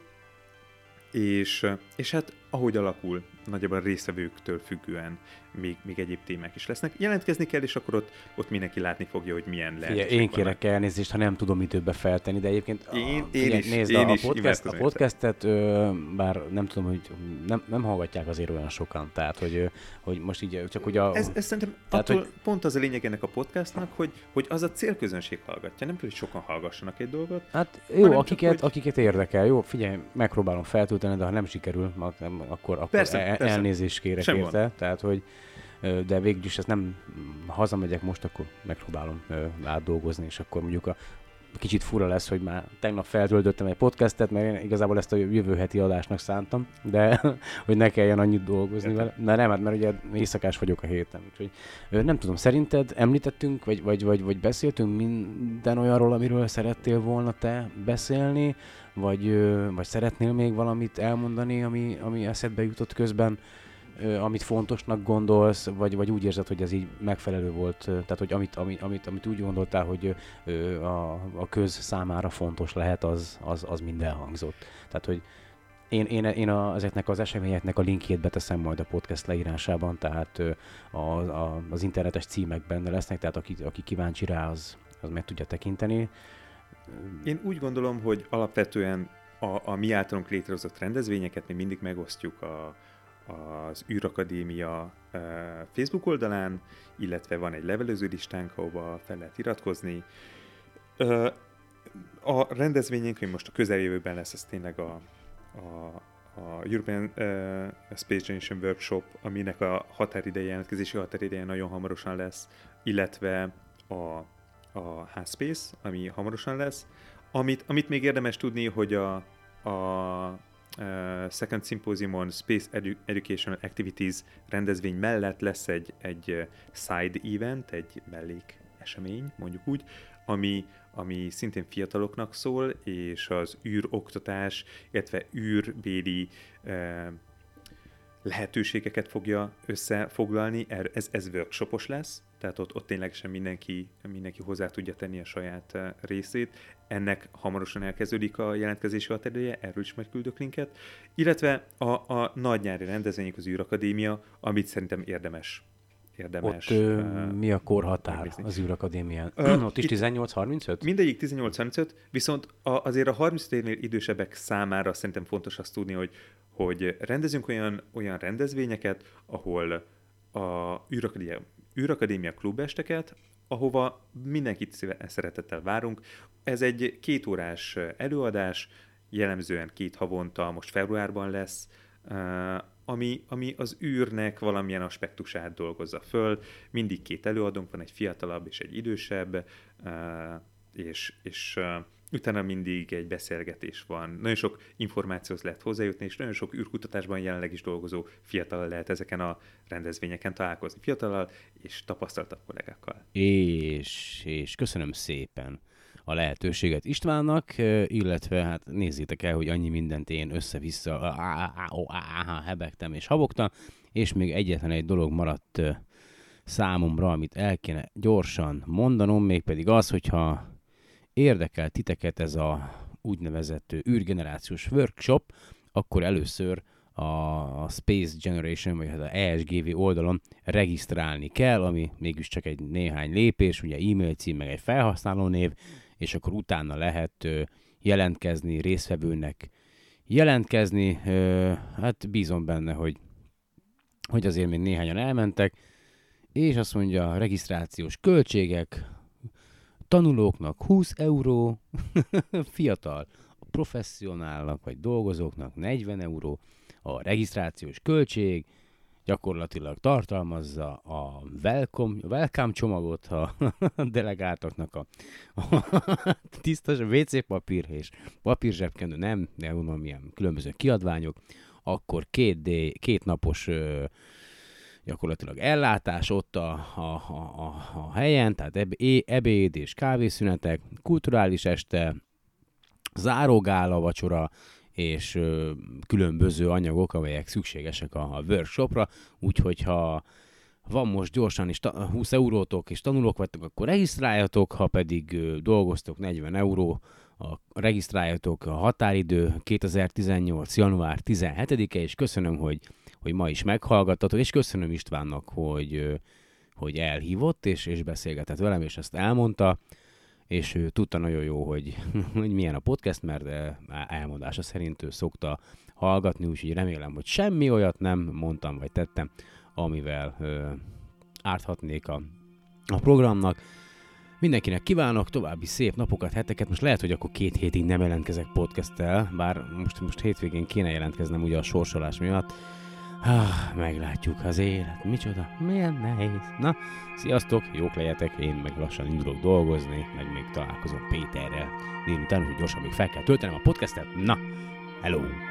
és, és hát ahogy alakul, nagyjából a részvevőktől függően még, még egyéb témák is lesznek. Jelentkezni kell, és akkor ott, ott mindenki látni fogja, hogy milyen lehet. Én kérek elnézést, ha nem tudom időbe feltenni, de egyébként én, a, én is, nézd, én a, is podcast, a podcastet, ö, bár nem tudom, hogy nem, nem hallgatják azért olyan sokan, tehát hogy, hogy most így csak hogy a... Ez, ez szerintem tehát, attól hogy, pont az a lényeg ennek a podcastnak, hogy, hogy az a célközönség hallgatja, nem kell, hogy sokan hallgassanak egy dolgot. Hát jó, akiket, csak, hogy... akiket érdekel, jó, figyelj, megpróbálom feltölteni, de ha nem sikerül, akkor, akkor persze, el, persze. elnézést kérek Sem érte, van. tehát hogy de végül is ezt nem hazamegyek most, akkor megpróbálom átdolgozni, és akkor mondjuk a kicsit fura lesz, hogy már tegnap feltöltöttem egy podcastet, mert én igazából ezt a jövő heti adásnak szántam, de (laughs) hogy ne kelljen annyit dolgozni vele. De nem, hát mert ugye éjszakás vagyok a héten. Úgyhogy nem tudom, szerinted említettünk, vagy, vagy, vagy, vagy beszéltünk minden olyanról, amiről szerettél volna te beszélni, vagy, vagy szeretnél még valamit elmondani, ami, ami eszedbe jutott közben? amit fontosnak gondolsz, vagy, vagy úgy érzed, hogy ez így megfelelő volt, tehát hogy amit, amit, amit, amit úgy gondoltál, hogy a, a köz számára fontos lehet, az, az, az minden hangzott. Tehát, hogy én, én, én a, ezeknek az eseményeknek a linkjét beteszem majd a podcast leírásában, tehát a, a, az internetes címek benne lesznek, tehát aki, aki kíváncsi rá, az, az meg tudja tekinteni. Én úgy gondolom, hogy alapvetően a, a mi általunk létrehozott rendezvényeket mi mindig megosztjuk a, az űrakadémia Facebook oldalán, illetve van egy levelező listánk, ahova fel lehet iratkozni. A rendezvényünk, hogy most a közeljövőben lesz, ez tényleg a, a, a European uh, Space Generation Workshop, aminek a határideje, jelentkezési határideje nagyon hamarosan lesz, illetve a, a H-Space, ami hamarosan lesz. Amit, amit még érdemes tudni, hogy a, a uh, Second Symposiumon Space Edu- Educational Activities rendezvény mellett lesz egy, egy side event, egy mellék esemény, mondjuk úgy, ami, ami szintén fiataloknak szól, és az űroktatás, illetve űrbéli uh, lehetőségeket fogja összefoglalni. Ez, ez workshopos lesz, tehát ott, ott ténylegesen mindenki, mindenki hozzá tudja tenni a saját részét. Ennek hamarosan elkezdődik a jelentkezési határideje, erről is majd küldök linket. Illetve a, a nagy nyári rendezvények az űrakadémia, amit szerintem érdemes érdemes. Ott ö, uh, mi a korhatár megnézni. az űrakadémián? Uh, (clears throat) Ott is 18-35? Mindegyik 18-35, viszont a, azért a 30 évnél idősebbek számára szerintem fontos azt tudni, hogy, hogy rendezünk olyan, olyan rendezvényeket, ahol a űrakadémia, űrakadémia klubesteket, ahova mindenkit szeretettel várunk. Ez egy kétórás előadás, jellemzően két havonta, most februárban lesz, ami, ami az űrnek valamilyen aspektusát dolgozza föl. Mindig két előadónk van, egy fiatalabb és egy idősebb, és, és utána mindig egy beszélgetés van. Nagyon sok információhoz lehet hozzájutni, és nagyon sok űrkutatásban jelenleg is dolgozó fiatal lehet ezeken a rendezvényeken találkozni fiatalal és tapasztaltabb kollégákkal. És, és köszönöm szépen a lehetőséget Istvánnak, illetve hát nézzétek el, hogy annyi mindent én össze-vissza hebegtem és habogtam, és még egyetlen egy dolog maradt számomra, amit el kéne gyorsan mondanom, mégpedig az, hogyha érdekel titeket ez a úgynevezett űrgenerációs workshop, akkor először a Space Generation, vagy hát a ESGV oldalon regisztrálni kell, ami mégis csak egy néhány lépés, ugye e-mail cím, meg egy felhasználó név, és akkor utána lehet jelentkezni részvevőnek, jelentkezni, hát bízom benne, hogy, hogy azért még néhányan elmentek, és azt mondja, regisztrációs költségek, tanulóknak 20 euró, (laughs) fiatal, a professzionálnak vagy dolgozóknak 40 euró, a regisztrációs költség, gyakorlatilag tartalmazza a welcome, welcome csomagot a (laughs) delegáltaknak a, a (laughs) tisztas WC papír és papírzsebkendő, nem, nem mondom, milyen különböző kiadványok, akkor két, D, két napos ö, gyakorlatilag ellátás ott a, a, a, a, helyen, tehát eb, ebéd és kávészünetek, kulturális este, zárógála vacsora, és ö, különböző anyagok, amelyek szükségesek a, a workshopra, úgyhogy ha van most gyorsan is 20 eurótok és tanulók vagytok, akkor regisztráljatok, ha pedig ö, dolgoztok 40 euró a regisztráljatok a határidő 2018. január 17-e, és köszönöm, hogy, hogy ma is meghallgattatok, és köszönöm Istvánnak, hogy, hogy elhívott, és, és beszélgetett velem, és ezt elmondta, és ő tudta nagyon jó, hogy, (laughs) hogy milyen a podcast, mert elmondása szerint ő szokta hallgatni, úgyhogy remélem, hogy semmi olyat nem mondtam vagy tettem, amivel ö, árthatnék a, a programnak. Mindenkinek kívánok további szép napokat, heteket. Most lehet, hogy akkor két hétig nem jelentkezek podcasttel, bár most, most hétvégén kéne jelentkeznem ugye a sorsolás miatt. Ah, meglátjuk az élet. Micsoda, milyen nehéz. Na, sziasztok, jók legyetek, én meg lassan indulok dolgozni, meg még találkozom Péterrel délután, hogy gyorsan még fel kell töltenem a podcastet. Na, hello!